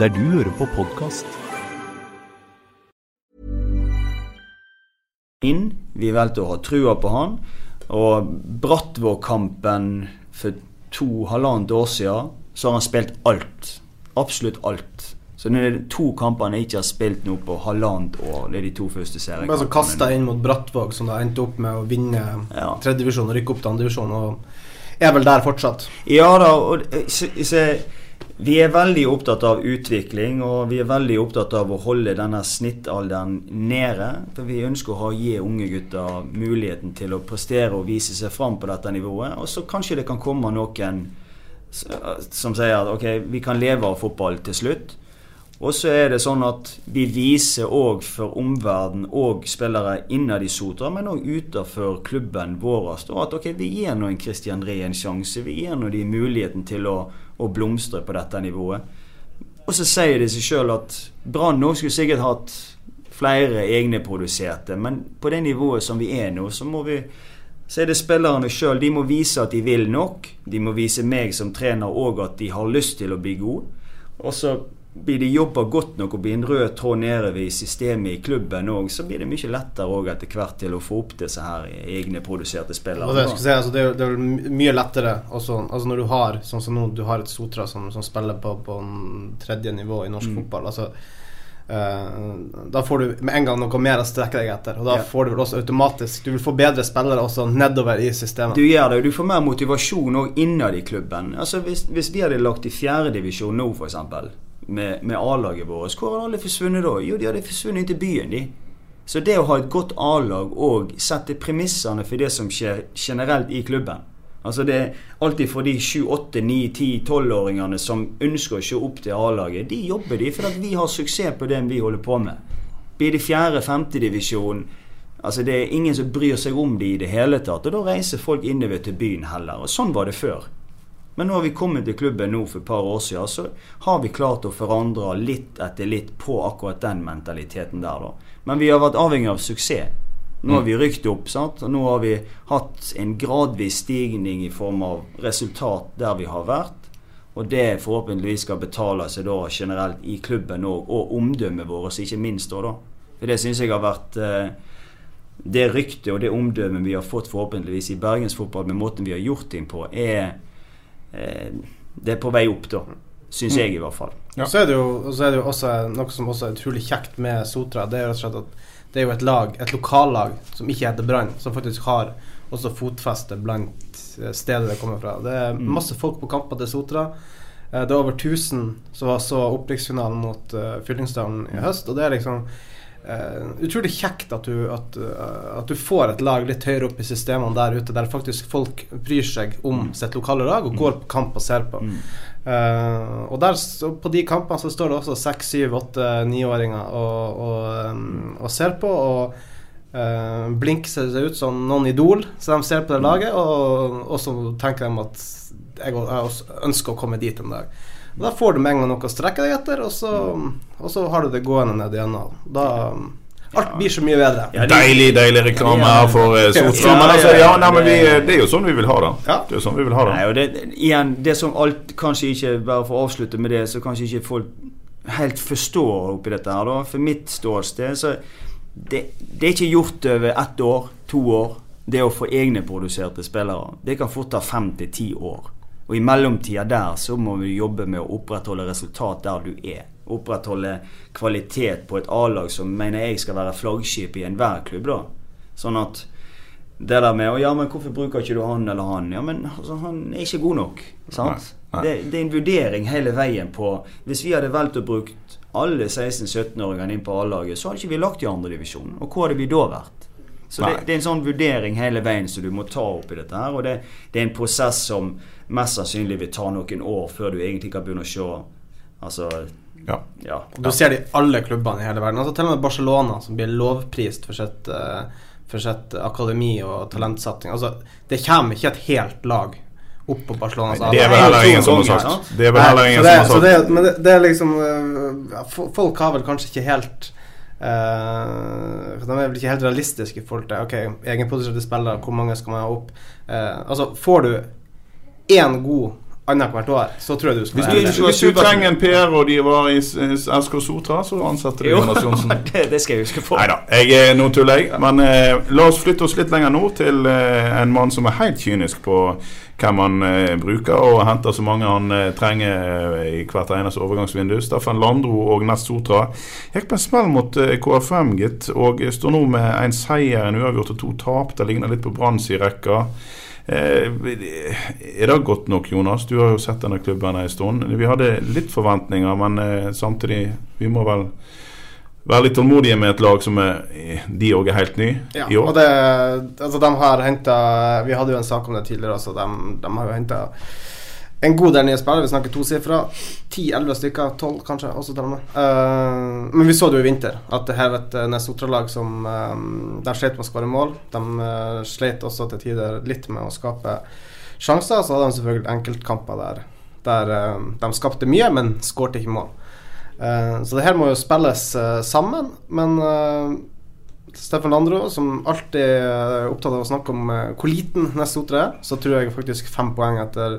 der du hører på podkast. Vi valgte å ha trua på han. Og Brattvåg-kampen for to halvannet år siden, så har han spilt alt. Absolutt alt. Så det er to kamper han ikke har spilt nå på halvannet år. Det er de to første seriekampene. Bare så kasta inn mot Brattvåg, som da endte opp med å vinne ja. tredjedivisjon og rykke opp til andredivisjon. Og er vel der fortsatt. Ja da. og så, så vi er veldig opptatt av utvikling, og vi er veldig opptatt av å holde denne snittalderen nede. For vi ønsker å gi unge gutter muligheten til å prestere og vise seg fram på dette nivået. Og så kanskje det kan komme noen som sier at ok, vi kan leve av fotball til slutt. Og så er det sånn at vi viser òg for omverdenen og spillere innad i Sotra, men òg utenfor klubben vår at ok, vi gir nå en Christian Ree en sjanse. Vi gir nå de muligheten til å å blomstre på dette nivået. Og så sier det seg sjøl at Brann nå skulle sikkert hatt flere egne produserte, men på det nivået som vi er nå, så må vi så er det spillerne sjøl. De må vise at de vil nok. De må vise meg som trener òg at de har lyst til å bli god. Og så blir de jobba godt nok og blir en rød tråd nedover i systemet i klubben òg, så blir det mye lettere òg etter hvert til å få opp disse her egne produserte spillere. Det, si, altså, det, er, det, er, mye lettere også, altså når du har sånn som nå, du har et Sotra som, som spiller på, på tredje nivå i norsk mm. fotball. altså Uh, da får du med en gang noe mer å strekke deg etter. Og da ja. får du vel også automatisk Du vil få bedre spillere også nedover i systemet. Du gjør det, og du får mer motivasjon òg innad i klubben. Altså Hvis, hvis vi hadde lagt i fjerdedivisjon nå, f.eks med, med A-laget vårt. Hvor har alle forsvunnet da? Jo, de hadde forsvunnet inn til byen, de. Så det å ha et godt A-lag og sette premissene for det som skjer generelt i klubben Altså det er alltid for de 7, 8, 9, 10, 12-åringene som ønsker å se opp til A-laget. De jobber de for at vi har suksess på det vi holder på med. Blir det fjerde, femte divisjon Altså Det er ingen som bryr seg om det i det hele tatt. Og da reiser folk innover til byen heller. Og sånn var det før. Men nå har vi kommet til klubben nå for et par år siden, så har vi klart å forandre litt etter litt på akkurat den mentaliteten der, da. Men vi har vært avhengig av suksess. Nå har vi rykt opp, sant? og nå har vi hatt en gradvis stigning i form av resultat der vi har vært. Og det forhåpentligvis skal betale seg da generelt i klubben og, og omdømmet vårt, ikke minst da. da. For det syns jeg har vært eh, Det ryktet og det omdømmet vi har fått forhåpentligvis i bergensfotball med måten vi har gjort ting på, er Det er på vei opp, da. Syns jeg i hvert fall. Ja. Så, er det jo, så er det jo også noe som også er utrolig kjekt med Sotra. Det er det er jo et lag, et lokallag som ikke heter Brann, som faktisk har også fotfeste blant eh, stedet det kommer fra. Det er Mm. masse folk på kamper til Sotra. Eh, Det er over 1000 som var så opprykksfinalen mot uh, Fyllingsdalen i høst, og det er liksom eh, utrolig kjekt at du, at, uh, at du får et lag litt høyere opp i systemene der ute, der faktisk folk bryr seg om sitt lokale lag og går på kamp og ser på. Eh, og der, på de kampene så står det også seks, syv, åtte, niåringer og, og, um, og ser på. Og uh, blinker seg ut som noen idol, så de ser på det laget. Og, og så tenker de at jeg, jeg ønsker å komme dit en dag. Og Da får du med en gang noe å strekke deg etter, og så, og så har du det gående ned igjennom. Da Alt blir så mye bedre. Deilig, deilig reklame her for eh, Sotra. Men altså, ja, nei, men vi, det er jo sånn vi vil ha det. Det er jo sånn vi vil ha det. Nei, og det, igjen, det som alt kanskje ikke Bare for å avslutte med det, så kanskje ikke folk helt forstår oppi dette her, da. For mitt ståsted, så det, det er ikke gjort over ett år, to år, det å få egne produserte spillere. Det kan fort ta fem til ti år. Og i mellomtida der så må vi jobbe med å opprettholde resultat der du er. Opprettholde kvalitet på et A-lag som mener jeg skal være flaggskip i enhver klubb, da. Sånn at det der med ja, men 'Hvorfor bruker ikke du han eller han?' Ja, men altså, han er ikke god nok. Sant? Nei, nei. Det, det er en vurdering hele veien på Hvis vi hadde valgt å bruke alle 16-17-åringene inn på A-laget, så hadde ikke vi lagt i andredivisjon. Og hvor hadde vi da vært? Så det, det er en sånn vurdering hele veien som du må ta opp i dette her. Og det, det er en prosess som mest sannsynlig vil ta noen år før du egentlig kan begynne å se Altså Ja. ja. Du ser det i alle klubbene i hele verden. Altså Til og med Barcelona, som blir lovprist for sitt, eh, for sitt akademi og talentsatsing. Altså, det kommer ikke et helt lag opp på Barcelona. Det er vel heller ingen som har sagt. Det er vel heller ingen som har sagt. Men det, det er liksom eh, Folk har vel kanskje ikke helt eh, De er vel ikke helt realistiske i forhold til Ok, egenproduserte spillere, hvor mange skal man ha opp? Uh, altså, får du én god annethvert år, så tror jeg du skal Hvis du, hvis du trenger en PR-rådgiver i var i SK Sotra, så ansetter du Jo, Jonas Johnsen. *laughs* det, skal jeg huske på. Nei da, jeg er nå tuller jeg. Men eh, la oss flytte oss litt lenger nord til eh, en mann som er helt kynisk på hvem han eh, bruker, og henter så mange han eh, trenger eh, i hvert eneste overgangsvindu. Staffan Landro og Nest Sotra gikk på en smell mot eh, KFM, gitt, og står nå med en seier, en uavgjort og to tap. Det ligner litt på Branns i rekka. Eh, er det godt nok, Jonas? Du har jo sett denne klubben en stund. Vi hadde litt forventninger, men eh, samtidig Vi må vel være litt tålmodige med et lag som er De òg er helt ny Ja, i år. og det, altså de har henta Vi hadde jo en sak om det tidligere også. De, de har jo henta en god del nye spillere. Vi snakker tosifra. 10-11 stykker. 12 kanskje, også til og med. Uh, men vi så det jo i vinter, at det her var et Nesotra-lag som eh, De slet med å skåre mål. De uh, slet også til tider litt med å skape sjanser. Så hadde de selvfølgelig enkeltkamper der, der uh, de skapte mye, men skårte ikke mål. Så det her må jo spilles sammen, men Steffen Landro, som alltid er opptatt av å snakke om hvor liten Nesotra er, så tror jeg faktisk fem poeng etter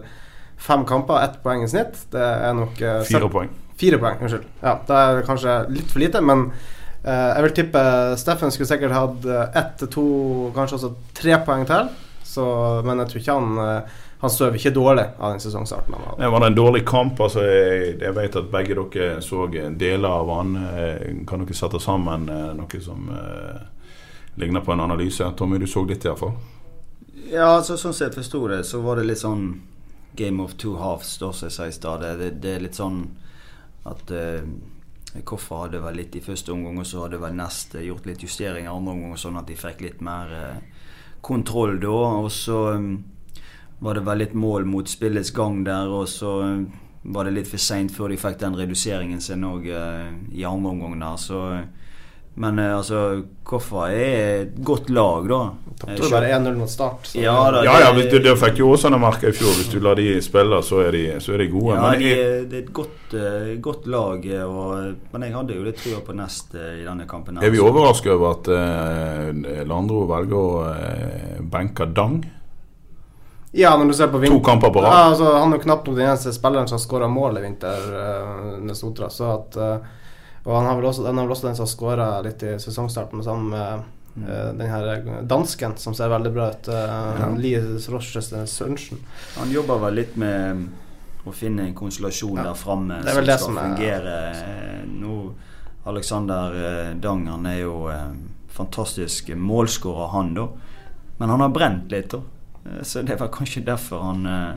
fem kamper, ett poeng i snitt. Det er nok uh, Fire poeng. Fire poeng, unnskyld. Ja, det er kanskje litt for lite, men uh, jeg vil tippe Steffen skulle sikkert hatt eh, ett til to, kanskje også tre poeng til. Så, men jeg tror ikke han uh, Han sover ikke dårlig av den sesongstarten. han hadde. Det var det en dårlig kamp. Altså, jeg, jeg vet at begge dere så deler av han. Kan dere sette sammen noe som eh, ligner på en analyse? Tommy, du så litt iallfall. Ja, altså, sånn som jeg forsto det, så var det litt sånn Game of two halves, da, som jeg sa i stad. Det, det, er litt sånn at eh, Koffa hadde vel litt i første omgang, og så hadde vel Nest eh, gjort litt justeringer i andre omgang, sånn at de fikk litt mer eh, kontroll da. Og så um, var det vel litt mål mot spillets gang der, og så um, var det litt for seint før de fikk den reduseringen sin òg eh, i andre omgang der. Så Men eh, altså, Koffa er et godt lag, da. Tapte bare 1-0 mot Start. så- Ja da. Ja, ja, det- det fikk jo Åsane merke i fjor. Hvis du lar de spille, så er de, så er de gode. Ja, men de, det er et godt, eh, godt lag, eh, og, men jeg hadde jo litt trua på Nest i denne kampen. her. er vi overrasket over at eh, Landro velger å eh, benke Dang? Ja, når du ser på vinter, To kamper på rad. Ja, altså, han er jo knapt nok den eneste spilleren som har skåra mål i vinter, uh, Nesotra. Så at uh, Og han har vel også, han er vel også den som har skåra litt i sesongstarten, sammen med uh, den her dansken som ser veldig bra ut. Uh, Ja. Lies Rochester Sørensen. Han jobber vel litt med å finne en konstellasjon Ja, der framme er som skal som er- fungere. Eh, Nå, Alexander eh, Dang han er jo eh, fantastisk målskårer, han da. Men han har brent litt, da. Eh, Så det var kanskje derfor han eh,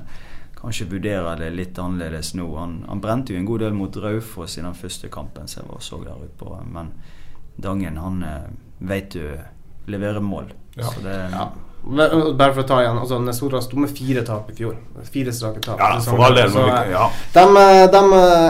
kanskje vurderer det litt annerledes nå. Han, han brente jo en god del mot Raufoss i den første kampen som jeg så der ute på. Men Dangen, han veit vet du leverer mål. Ja. Så det, Ja. Bare for å ta igjen. Altså, Nesotra sto med fire tap i fjor. Fire strake tap. Ja, for all del. Eh, ja. De, de,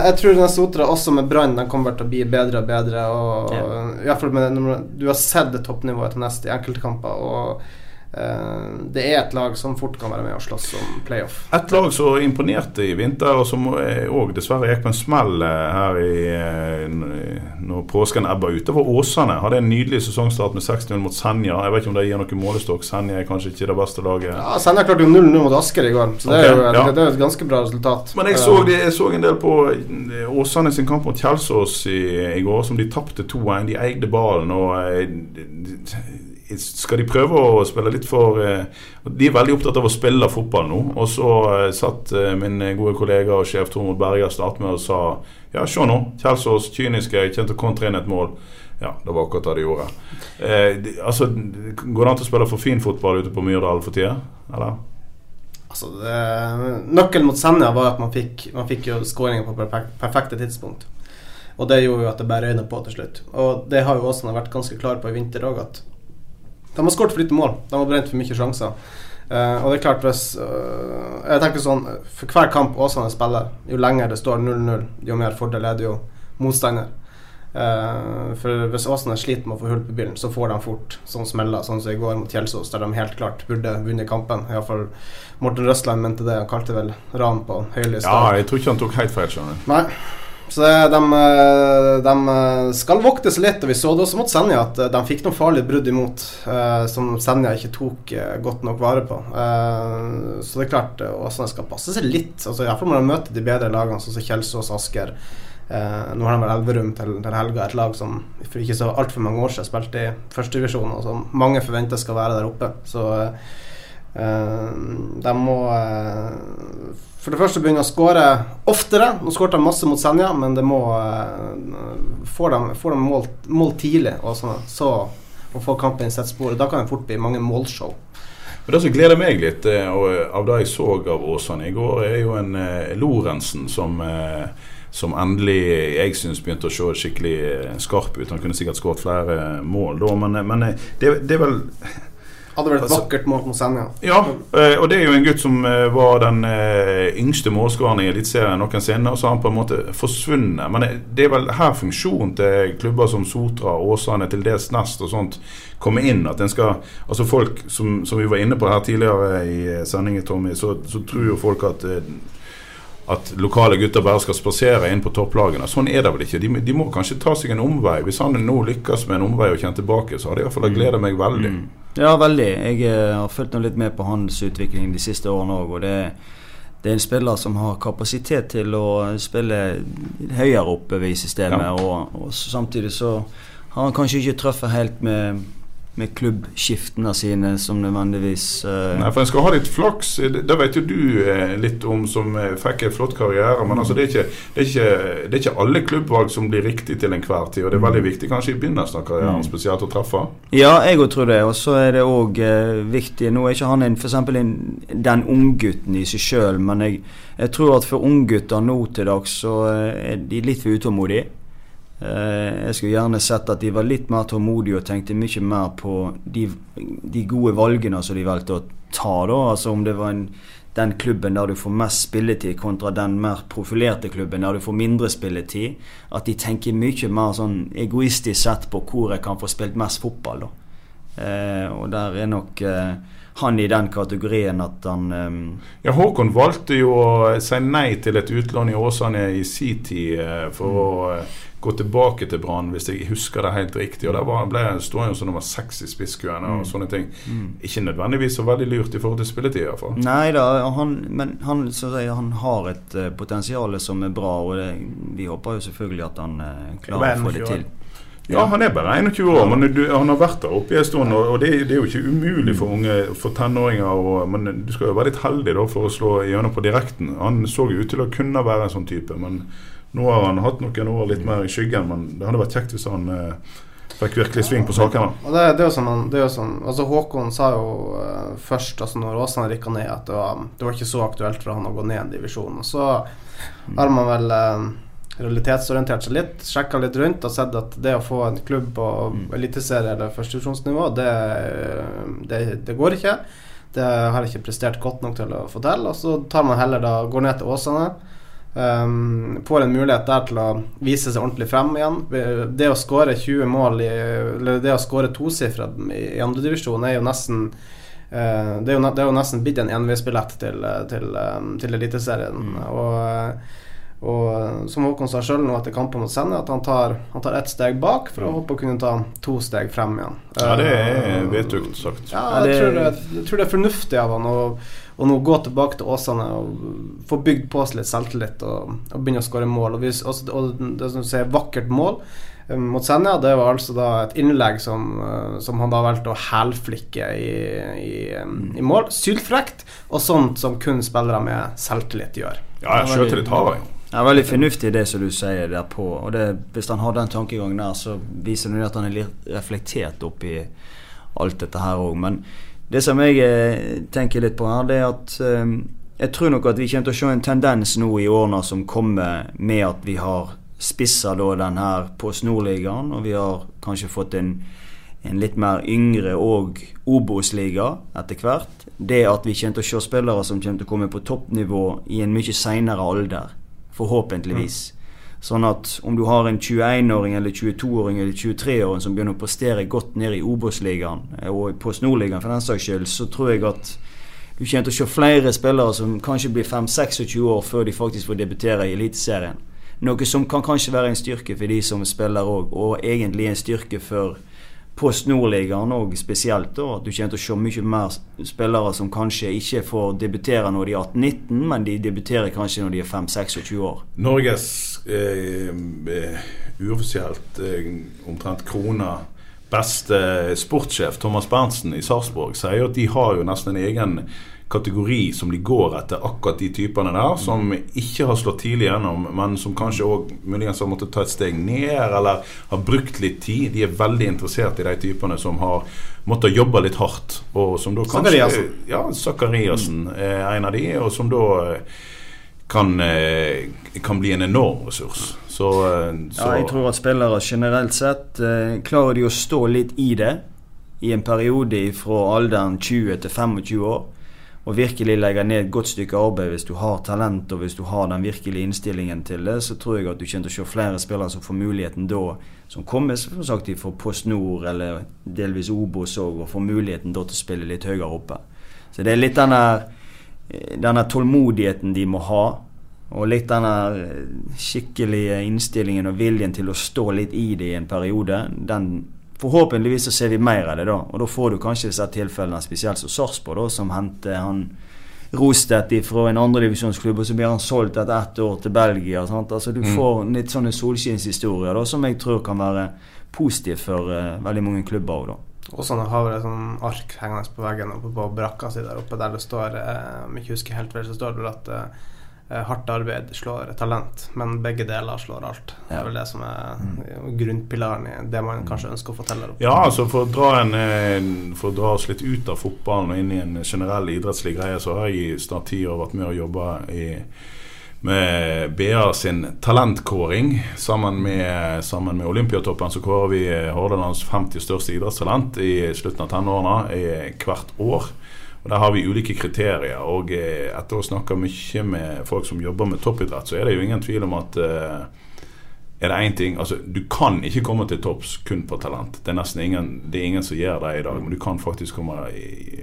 jeg tror Nesotra også med Brann kommer til å bli bedre og bedre. Og, Ja. i hvert fall med, Du har sett det toppnivået til neste i enkeltkamper. Og eh, det er et lag som fort kan være med og slåss om playoff. Et lag som imponerte i vinter, og som òg dessverre gikk på en smell eh, her i, eh, når påsken ebba ut, det var Åsane. Hadde en nydelig sesongstart med 6-0 mot Senja. Jeg vet ikke om det gir noen målestokk. Senja er kanskje ikke det beste laget. Ja, Senja klarte jo 0-0 mot Asker i går, så det, er jo, Ok, ja. det er et ganske bra resultat. Men jeg så, det, jeg så en del på eh, Åsane sin kamp mot Kjelsås i, i går, som de tapte 2-1. De eide ballen og eh, Skal de prøve å spille litt for eh, De er veldig opptatt av å spille fotball nå. Og så eh, satt eh, min gode kollega og sjef Tormod Berger start med og sa Ja, se nå. Kjelsås kyniske, kommer til å kontre inn et mål. Ja, det var akkurat det de gjorde. Eh, de, altså, Går det an til å spille for fin fotball ute på Myrdal for tida? Eller? Altså, det, nøkkelen mot Senja var at man fikk, man fikk jo skåringer på perfek perfekte tidspunkt. Og det gjorde jo at det bare røyna på til slutt. Og det har jo Åsane vært ganske klar på i vinter òg, at de har skåret for lite mål. De har brent for mye sjanser. Uh, og det er klart hvis uh, Jeg tenker sånn For hver kamp Åsane spiller, jo lenger det står 0-0, jo mer fordel er det jo motstander. Uh, for hvis Åsane sliter med å få hull på bilen, så får de fort sånn smeller, sånn som i går mot Kjelsås, der de helt klart burde vunnet kampen. Iallfall Morten Røsland mente det. Han kalte vel ran på høylys. Ja, jeg tror ikke han tok helt feil. skjønner du. Så de, eh, de eh, skal voktes litt, og vi så det også mot Senja, at eh, de fikk noen farlige brudd imot som Senja ikke tok godt nok vare på. Så det er klart Åsane skal passe seg litt. Altså, Iallfall når de møter de bedre lagene, sånn som Kjelsås, Asker. Nå har de vel Elverum til, til helga, et lag som for ikke så altfor mange år siden spilte i førstedivisjon, og som mange forventer skal være der oppe. Så eh, de må eh, for det første begynne å skåre oftere. Nå skåret de masse mot Senja, men det må eh, Får de, får mål, tidlig, og sånn, så og få kampen i spor, da kan det fort bli mange målshow. Men Det som gleder meg litt eh, av det jeg så av Åsane i går, er jo en eh, Lorentzen som eh, som endelig jeg syns begynte å se skikkelig eh, skarp ut. Han kunne sikkert skåret flere mål da, men, men eh, det, det er vel Hadde vært et Altså- vakkert mål mot Senja. Ja, eh, og det er jo en gutt som eh, var den eh, yngste målskåreren i Eliteserien noensinne, og så har han på en måte forsvunnet. Men det- det er vel her funksjonen til klubber som Sotra, Åsane, til dels Nest og sånt kommer inn. At en skal Altså folk, som, som vi var inne på her tidligere i sendingen, Tommy, så, så tror jo folk at at lokale gutter bare skal spasere inn på topplagene. Sånn er det vel ikke. De, de må kanskje ta seg en omvei. Hvis han nå lykkes med en omvei og kommer tilbake, så hadde jeg i hvert fall gledet meg veldig. Mm. Ja, veldig. Jeg eh, har fulgt litt med på hans utvikling de siste årene òg. Og det, det er en spiller som har kapasitet til å spille høyere oppe i systemet. Ja. Og, og samtidig så har han kanskje ikke truffet helt med, med klubbskiftene sine som nødvendigvis uh... Nei, for En skal ha litt flaks. Det vet jo du eh, litt om, som eh, fikk en flott karriere. Men altså, det, er ikke, det, er ikke, det er ikke alle klubbvalg som blir riktig til enhver tid. Og det er veldig viktig kanskje i begynnelsen av karrieren Mm. spesielt å treffe. Ja, jeg òg tror det. Og så er det òg eh, viktig Nå er ikke han en, for eksempel en, den unggutten i seg sjøl, men jeg, jeg tror at for unggutter nå til dags så eh, er de litt for utålmodige. Eh, jeg skulle gjerne sett at de var litt mer tålmodige og tenkte mye mer på de, de gode valgene som de valgte å ta. da, altså Om det var en den klubben der du får mest spilletid, kontra den mer profilerte klubben der du får mindre spilletid. At de tenker mye mer sånn egoistisk sett på hvor jeg kan få spilt mest fotball. Eh, og der er nok eh, han i den kategorien at han eh, Ja, Håkon valgte jo å si nei til et utlån i Åsane i sin tid eh, for Mm. å gå tilbake til Brann, hvis jeg husker det helt riktig. Og Der var, ble han stående som nummer seks i spisskøene og Mm. sånne ting. Mm. Ikke nødvendigvis så veldig lurt i forhold til spilletid, iallfall. Nei da, han, men han, så å han har et uh, potensial som er bra, og det, vi håper jo selvfølgelig at han eh, klarer å få det til. Ja, han er bare 21 år, men du, han har vært der oppe i en stund. Og det, det er jo ikke umulig for unge, for tenåringer. Og, men du skal jo være litt heldig da for å slå gjennom på direkten. Han så jo ut til å kunne være en sånn type, men nå har han hatt noen år litt mer i skyggen. Men det hadde vært kjekt hvis han eh, fikk virkelig sving på sakene. Og det, det er jo sånn, han- det er jo sånn altså Håkon sa jo eh, først, altså når Åsane rykka ned, at det var, det var ikke så aktuelt for han å gå ned en divisjon. Og så har man vel eh, realitetsorientert seg litt, sjekka litt rundt og sett at det å få en klubb på eliteserie- eller førstedivisjonsnivå, det, det, det går ikke. Det har jeg ikke prestert godt nok til å få til. Og så tar man heller da går ned til Åsane. Um, får en mulighet der til å vise seg ordentlig frem igjen. Det å skåre 20 mål i, Eller det å skåre tosifra i andredivisjon er jo nesten uh, det, er jo, ne- det er jo nesten blitt en enveisbillett til, eh, til, um, til Eliteserien. Og, eh, og som Håkon sa sjøl nå etter kampen mot Senja, at han tar, han tar ett steg bak for å håpe å kunne ta to steg frem igjen. Ja, det er Eh, vetugt sagt. ja, Ja, jeg, tror det, jeg tror det er fornuftig av han å, å nå gå tilbake til Åsane og få bygd på seg litt selvtillit og, og begynne å skåre mål. Og, vi, også, og det som du sier, vakkert mål eh, mot Senja, det var altså da et innlegg som, eh, som han da valgte å hælflikke i, i, eh, i mål. Sylfrekt, og sånt som kun spillere med selvtillit gjør. Ja, sjøltillit har han jo. Er veldig fornuftig det som du sier der på. Og det, hvis han har den tankegangen der, så viser det at han er litt reflektert oppi alt dette her òg. Men det som jeg eh, tenker litt på her, det er at eh, jeg tror nok at vi kommer til å se en tendens nå i årene som kommer, med at vi har spissa da den her på Nordligaen, og vi har kanskje fått en, en litt mer yngre og Obos-liga etter hvert. Det at vi kommer til å se spillere som kommer til å komme på toppnivå i en mye seinere alder. Forhåpentligvis. Sånn at om du har en 21-åring eller 22-åring eller 23-åring som begynner å prestere godt ned i Obos-ligaen, i og på Nordligaen for den saks skyld, så tror jeg at du kommer til å se flere spillere som kanskje blir 5-26 år før de faktisk får debutere i Eliteserien. Noe som kan kanskje være en styrke for de som spiller òg, og egentlig en styrke for Post Nordligaen òg spesielt. da, At du kommer til å se mye mer spillere som kanskje ikke får debutere når de er 18-19, men de debuterer kanskje når de er 5-26 år. Norges eh, eh, uoffisielt eh, omtrent krona beste sportssjef Thomas Berntsen i Sarpsborg sier jo at de har jo nesten en egen kategori som de går etter, akkurat de typene der, som ikke har slått tidlig gjennom, men som kanskje òg muligens har måttet ta et steg ned, eller har brukt litt tid. De er veldig interessert i de typene som har måttet jobbe litt hardt, og som da kanskje Zakariassen. Ja, Zakariassen er en av de, og som da eh, kan, eh, kan bli en enorm ressurs. Så, eh, så Ja, jeg tror at spillere generelt sett klarer de å stå litt i det i en periode fra alderen 20 til 25 år. Og virkelig legge ned et godt stykke arbeid hvis du har talent og hvis du har den virkelige innstillingen til det, så tror jeg at du kommer til å se flere spillere som får muligheten da, som kommer som sagt fra Post Nord eller delvis Obos òg, og får muligheten da til å spille litt høyere oppe. Så det er litt denne, denne tålmodigheten de må ha. Og litt denne skikkelige innstillingen og viljen til å stå litt i det i en periode. Den Forhåpentligvis så ser vi mer av det da. Og da får du kanskje disse tilfellene, spesielt som Sarpsborg, som henter han Rostedt fra en andredivisjonsklubb, og så blir han solgt etter ett år til Belgia. Sant? Altså Du Mm. får litt sånne solskinnshistorier da, som jeg tror kan være positivt for uh, veldig mange klubber òg, da. Og sånn har vi et sånn ark hengende på veggen oppe på brakka si der oppe, der det står eh, Om jeg ikke husker helt vel, så står det at eh, hardt arbeid slår talent, men begge deler slår alt. Det er vel det som er Mm. grunnpilaren i det man kanskje ønsker å fortelle. Ja, altså for å, dra en, eh, for å dra oss litt ut av fotballen og inn i en generell idrettslig greie, så har jeg i snart ti år vært med å jobbe i, med BA sin talentkåring. Sammen med, sammen med Olympiatoppen så kårer vi Hordalands 50 største idrettstalent i slutten av tenårene i hvert år. Og Der har vi ulike kriterier. Og eh, etter å snakke mye med folk som jobber med toppidrett, så er det jo ingen tvil om at eh, er det én ting altså Du kan ikke komme til topps kun på talent. Det er nesten ingen, det er ingen som gjør det i dag. Men du kan faktisk komme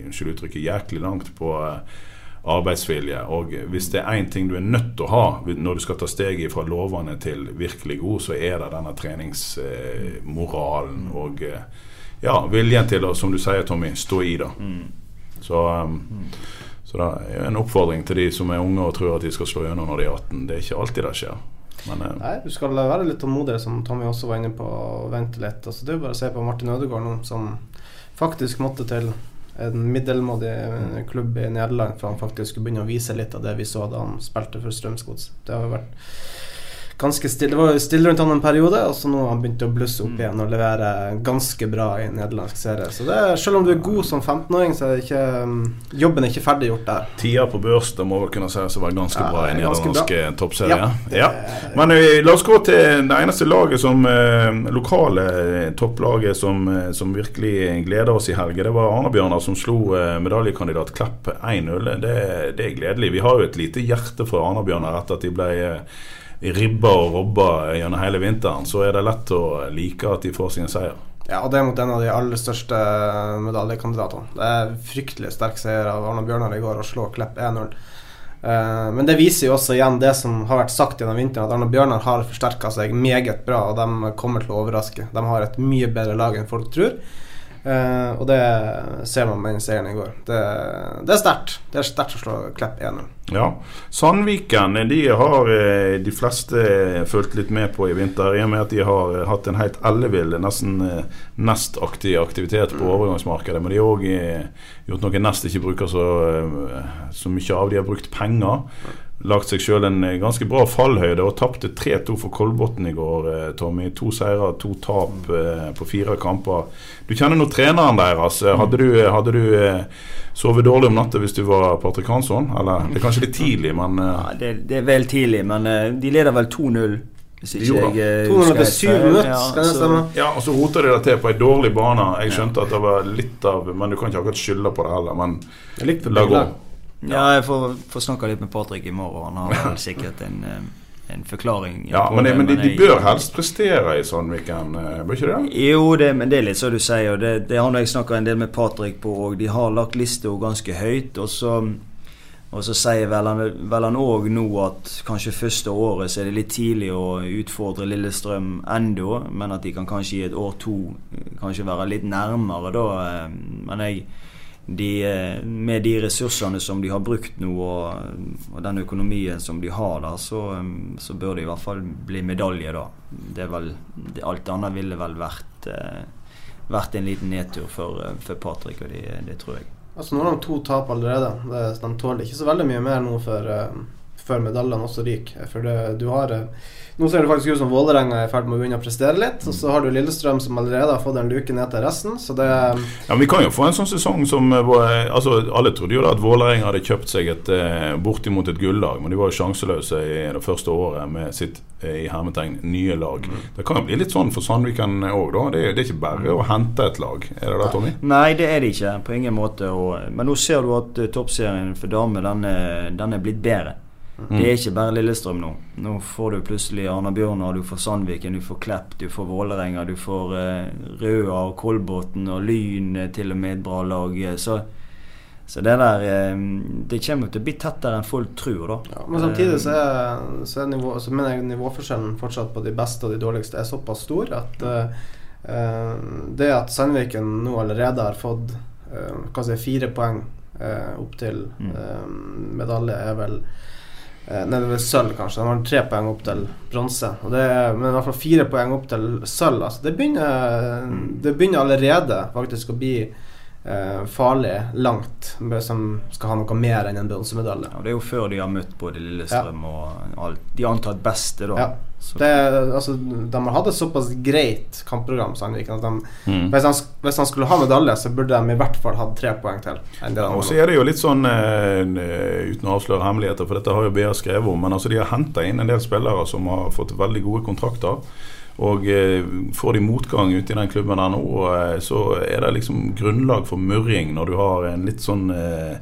unnskyld uttrykket, jæklig langt på eh, arbeidsvilje. Og hvis det er én ting du er nødt til å ha når du skal ta steget fra lovende til virkelig god, så er det denne treningsmoralen og ja, viljen til å, som du sier, Tommy, stå i det. Så, um, så det er en oppfordring til de som er unge og tror at de skal slå gjennom når de er 18. Det er ikke alltid det skjer. Men, eh, Nei, du skal være litt tålmodig, som Tommy også var inne på, og vente litt. Altså, det er jo bare å se på Martin Ødegaard nå, som faktisk måtte til en middelmådig eh, klubb i Nederland for han faktisk skulle begynne å vise litt av det vi så da han spilte for Strømsgods. Det har jo vært ganske stille. Det var stille rundt han en periode, og så nå har han begynt å blusse opp igjen og levere ganske bra i nederlandsk serie. Så det selv om du er god som 15-åring, så er ikke, um, jobben er ikke ferdiggjort der. Tida på børs det må vel kunne sies å være ganske Ja, bra i er nederlandsk toppserie. Ja, Ja. Men eh, la oss gå til det eneste laget som eh, lokale eh, topplaget som, som virkelig gleder oss i helga. Det var Arne-Bjørnar som slo medaljekandidat Klepp 1-0. Det, det er gledelig. Vi har jo et lite hjerte for Arne-Bjørnar etter at de ble ribba og robba gjennom hele vinteren. Så er det lett å like at de får sin seier. Ja, og det er mot en av de aller største medaljekandidatene. Det er fryktelig sterk seier av Arne Bjørnar i går å slå Klepp 1-0. Eh, men det viser jo også igjen det som har vært sagt gjennom vinteren, at Arne Bjørnar har forsterka seg meget bra, og de kommer til å overraske. De har et mye bedre lag enn folk tror. Eh, og det ser man med den seieren i går. Det, det er sterkt. Det er sterkt å slå Klepp 1-0. Ja. Sandviken de har eh, de fleste fulgt litt med på i vinter, i og med at de har eh, hatt en helt ellevill, nesten nestaktig aktivitet på overgangsmarkedet. Men de har òg gjort noe nest ikke bruker så, så mye av. De har brukt penger. Lagt seg sjøl en eh, ganske bra fallhøyde og tapte 3-2 for Kolbotn i går, eh, Tommy. To seire, to tap eh, på fire kamper. Du kjenner nå treneren deres. Hadde du, hadde du eh, sovet dårlig om natta hvis du var Patrick Hansson? Eller det er kanskje litt tidlig, men eh, Ja, det, det er vel tidlig, men de leder vel 2-0. Hvis ikke gjorde jeg 200 husker til helt 7 feil. minutter, Ja? Ja, og så roter de det til på ei dårlig bane. Jeg skjønte at det var litt av Men du kan ikke akkurat skylde på det heller. Men Det er litt for la gå. Ja, jeg får, får snakke litt med Patrick i morgen. Han har vel sikkert en, eh, en forklaring. Ja, men, det, men de, de bør helst prestere i Sandviken, eh, bør ikke det? Jo, det, men det er litt så du sier. Det, det har jeg snakka en del med Patrick på, og de har lagt lista ganske høyt. Og så, og så sier vel han òg nå at kanskje første året så er det litt tidlig å utfordre Lillestrøm ennå, men at de kan kanskje i et år to eh, kanskje være litt nærmere da. Men jeg de, eh, med de ressursene som de har brukt nå, og, og den økonomien som de har der, så, eh, så bør det i hvert fall bli medalje, da. Det er vel, det, alt annet ville vel vært, eh, vært en liten nedtur for, eh, for Patrick, og det, det tror jeg. Altså Nå har de to tap allerede. De tåler ikke så veldig mye mer nå for, før medaljene også ryker. For det, du har eh, Nå ser det faktisk ut som Vålerenga er i ferd med å begynne å prestere litt. Og så har du Lillestrøm som allerede har fått en luke ned til resten. Så det Ja, men Vi kan jo få en sånn sesong som eh, altså Alle trodde jo da at Vålerenga hadde kjøpt seg et eh, bortimot et gullag, men de var jo sjanseløse i det første året med sitt eh, i hermetegn nye lag. Det kan jo bli litt sånn for Sandviken òg, da. Det er, det er ikke bare å hente et lag. Er det det, Tommy? Nei, det er det ikke. På ingen måte. Og, men nå ser du at eh, toppserien for damer, den, er- den er blitt bedre. Det er ikke bare Lillestrøm nå. Nå får du plutselig Arna Bjørnar, du får Sandviken, du får Klepp, du får Vålerenga, du får uh, Røa og Kolbotn og Lyn er til og med et bra lag. eh, Så, så det der uh, Det kommer til å bli tettere enn folk tror, da. Ja, men samtidig så er, så er nivå, så mener jeg nivåforskjellen fortsatt på de beste og de dårligste er såpass stor at eh, eh, det at Sandviken nå allerede har fått eh, hva si, fire poeng eh, opp til Mm. eh, medalje, er vel eh, Nei, det vel sølv, kanskje. De har tre poeng opp til bronse. Men i hvert fall fire poeng opp til sølv. Altså, det, begynner, det begynner allerede faktisk å bli eh, farlig langt, som skal ha noe mer enn en bronsemedalje. Ja, det er jo før de har møtt både Lillestrøm og alt. de antatt beste, da. Ja. Det, altså, de har hatt et såpass greit kampprogram, Sandviken, at de, Mm. hvis, han, hvis han skulle ha medalje, så burde de i hvert fall hatt tre poeng til. Og så er det jo litt sånn, uh, uten å avsløre hemmeligheter, for dette har jo BA skrevet om, men altså de har henta inn en del spillere som har fått veldig gode kontrakter. Og eh, får de motgang ute i den klubben der nå, eh, så er det liksom grunnlag for murring når du har en litt sånn eh,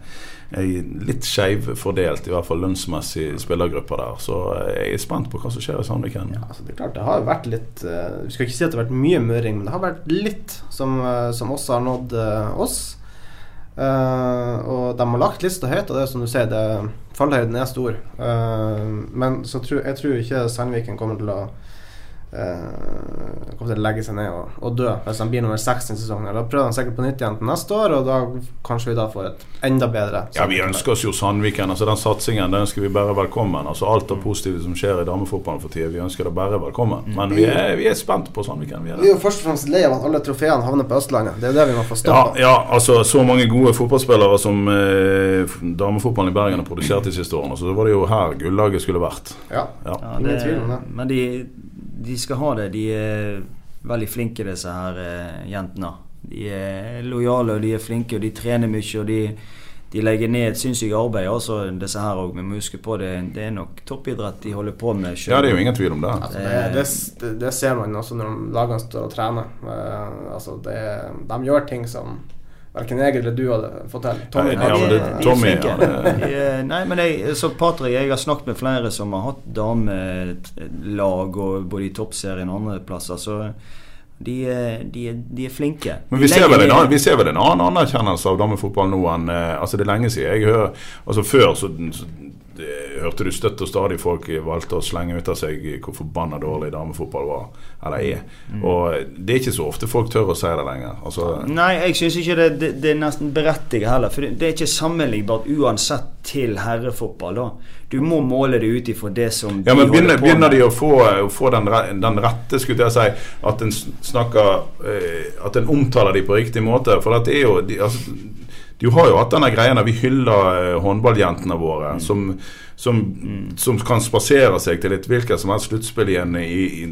litt skeiv fordelt, i hvert fall lønnsmessig, spillergruppe der. Så eh, jeg er spent på hva som skjer i Sandviken. Ja, altså det er klart, det har vært litt eh, Vi skal ikke si at det har vært mye møring, men det har vært litt som, eh, som også har nådd oss. Uh, og de har lagt lista høyt, og det er som du sier, det, fallhøyden er stor. Uh, men så tror, jeg tror ikke Sandviken kommer til å eh, kommer til å legge seg ned og, og dø hvis han blir nummer seks i sesongen. Da prøver han sikkert på nytt igjen til neste år, og da kanskje vi da får et enda bedre Ja, Vi ønsker oss jo Sandviken. altså Den satsingen den ønsker vi bare velkommen. altså Alt det positive som skjer i damefotballen for tida, vi ønsker det bare velkommen. Men vi er, vi er spent på Sandviken. Vi er, Vi er jo først og fremst lei av at alle trofeene havner på Østlandet. Det er jo det vi må få ja, stoppa. ja, altså Så mange gode fotballspillere som eh, damefotballen i Bergen har produsert de siste årene. Så var det jo her gullaget skulle vært. Ja. Ja. Ja, Ingen det, tvil om det. Men de, de skal ha det. De er veldig flinke, disse her eh, jentene. De er lojale og de er flinke, og de trener mye. og de, de legger ned et sinnssykt arbeid, også disse her òg. Vi må huske på det, det er nok toppidrett de holder på med. selv. Ja, det er jo ingen tvil om det. Altså, det, det, det, det ser man også når lagene står og trener. Uh, altså, det, de gjør ting som verken jeg eller du hadde fått til. Tommy, Ja, det- ja, *laughs* nei, men jeg, så Patrick, jeg har snakket med flere som har hatt damelag og både i toppserien og andre plasser. Så de, er- de, er- de er flinke. Men vi ser, vel en annen, vi ser vel en annen anerkjennelse av damefotball nå enn eh, Altså Det er lenge siden. Jeg hører, altså Før så, så det, hørte du støtt og stadig folk valgte å slenge ut av seg hvor forbanna dårlig damefotball var, eller er. Mm. Og det er ikke så ofte folk tør å si det lenger. Altså, Nei, jeg syns ikke det, det, det er nesten berettiget heller. For det, er ikke sammenlignbart uansett til herrefotball. da Du må måle det ut ifra det som ja, men begynner, begynner de å få, å få den, den rette, skulle jeg si, at en snakker eh, At en omtaler de på riktig måte? For det er jo de, altså, de har jo hatt denne greia der vi hyller eh, håndballjentene våre, Mm. som, som, som kan spasere seg til et hvilket som helst sluttspill igjen i, i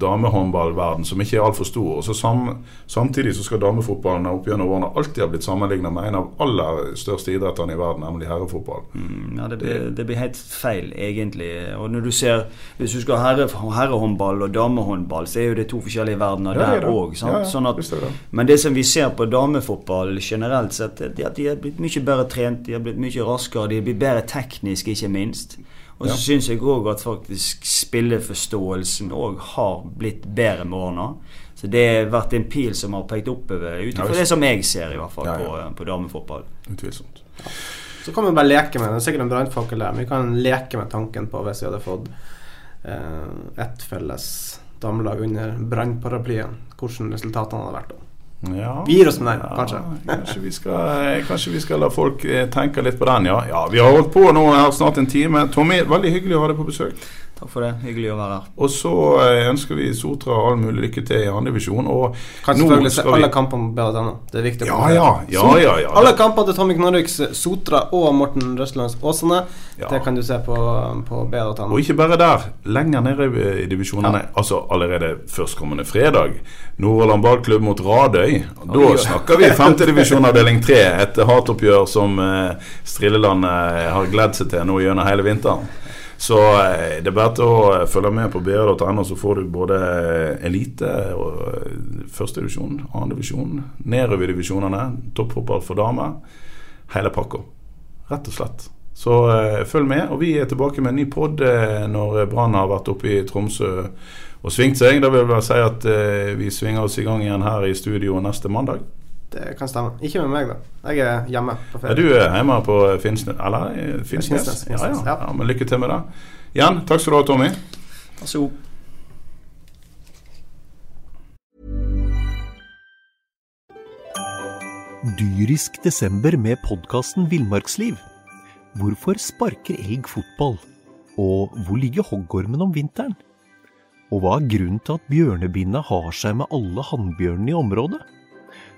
damehåndballverden, som ikke er altfor stor. Og så sam, Samtidig så skal damefotballen opp gjennom årene alltid ha blitt sammenlignet med en av aller største idrettene i verden, nemlig herrefotball. Mm, Ja, det blir, det blir helt feil, egentlig. Og når du ser Hvis du skal ha herre, herrehåndball og damehåndball, så er jo det to forskjellige verdener Ja, er der òg. Ja, ja, sånn at, det. men det som vi ser på damefotball generelt sett, er at de har blitt mye bedre trent, de har blitt mye raskere, de har blitt bedre teknisk, ikke minst. Og så Ja. syns jeg òg at faktisk spilleforståelsen òg har blitt bedre med årene. Så det har vært en pil som har pekt oppover, ut ifra ja, det som jeg ser, i hvert fall, Ja, ja. på, på damefotball. Utvilsomt. Så kan vi bare leke med det. Det er sikkert en brannfakkel der, men vi kan leke med tanken på hvis vi hadde fått eh, ett felles damelag under brannparaplyen, hvordan resultatene hadde vært da. Ja. Vi gir oss med den, kanskje. kanskje, vi skal, kanskje vi skal la folk eh, tenke litt på den, ja. ja. Vi har holdt på nå snart en time. Tommy, veldig hyggelig å ha deg på besøk. Takk for det. Hyggelig å være her. Og så eh, ønsker vi Sotra all mulig lykke til i andredivisjon. Og Kan nå selvfølgelig se skal vi alle kampene på BA.no. Det er viktig. Ja, ja, ja, ja, ja. Alle kampene til Tommy Knarviks Sotra og Morten Røslands Åsane, Ja. det kan du se på, på BA.no. Og ikke bare der. Lenger nede i- i divisjonene. Altså allerede førstkommende fredag. Nordhordland ballklubb mot Radøy. Da oi. snakker vi femtedivisjon avdeling tre. Et hatoppgjør som eh, Strillelandet har gledd seg til nå gjennom hele vinteren. Så eh, det er bare til å eh, følge med på br.no, så får du både elite og divisjon, førstedivisjon, andredivisjon, nedover divisjonene, topphopper for damer. Hele pakka. Rett og slett. Så eh, følg med. Og vi er tilbake med en ny pod eh, når Brann har vært oppe i Tromsø og svingt seg. Da vil jeg si at eh, vi svinger oss i gang igjen her i studio neste mandag. Det kan stemme. Ikke med meg, da. Jeg er hjemme på Ja, ferie. du er hjemme på Finnsnes? Eller eh, Finnsnes? Finnsnes, Ja, ja. Ja. ja, men lykke til med det. Jan, takk skal du ha, Tommy. Vær så god. Dyrisk desember med podkasten Villmarksliv. Hvorfor sparker elg fotball? Og hvor ligger hoggormen om vinteren? Og hva er grunnen til at bjørnebinna har seg med alle hannbjørnene i området?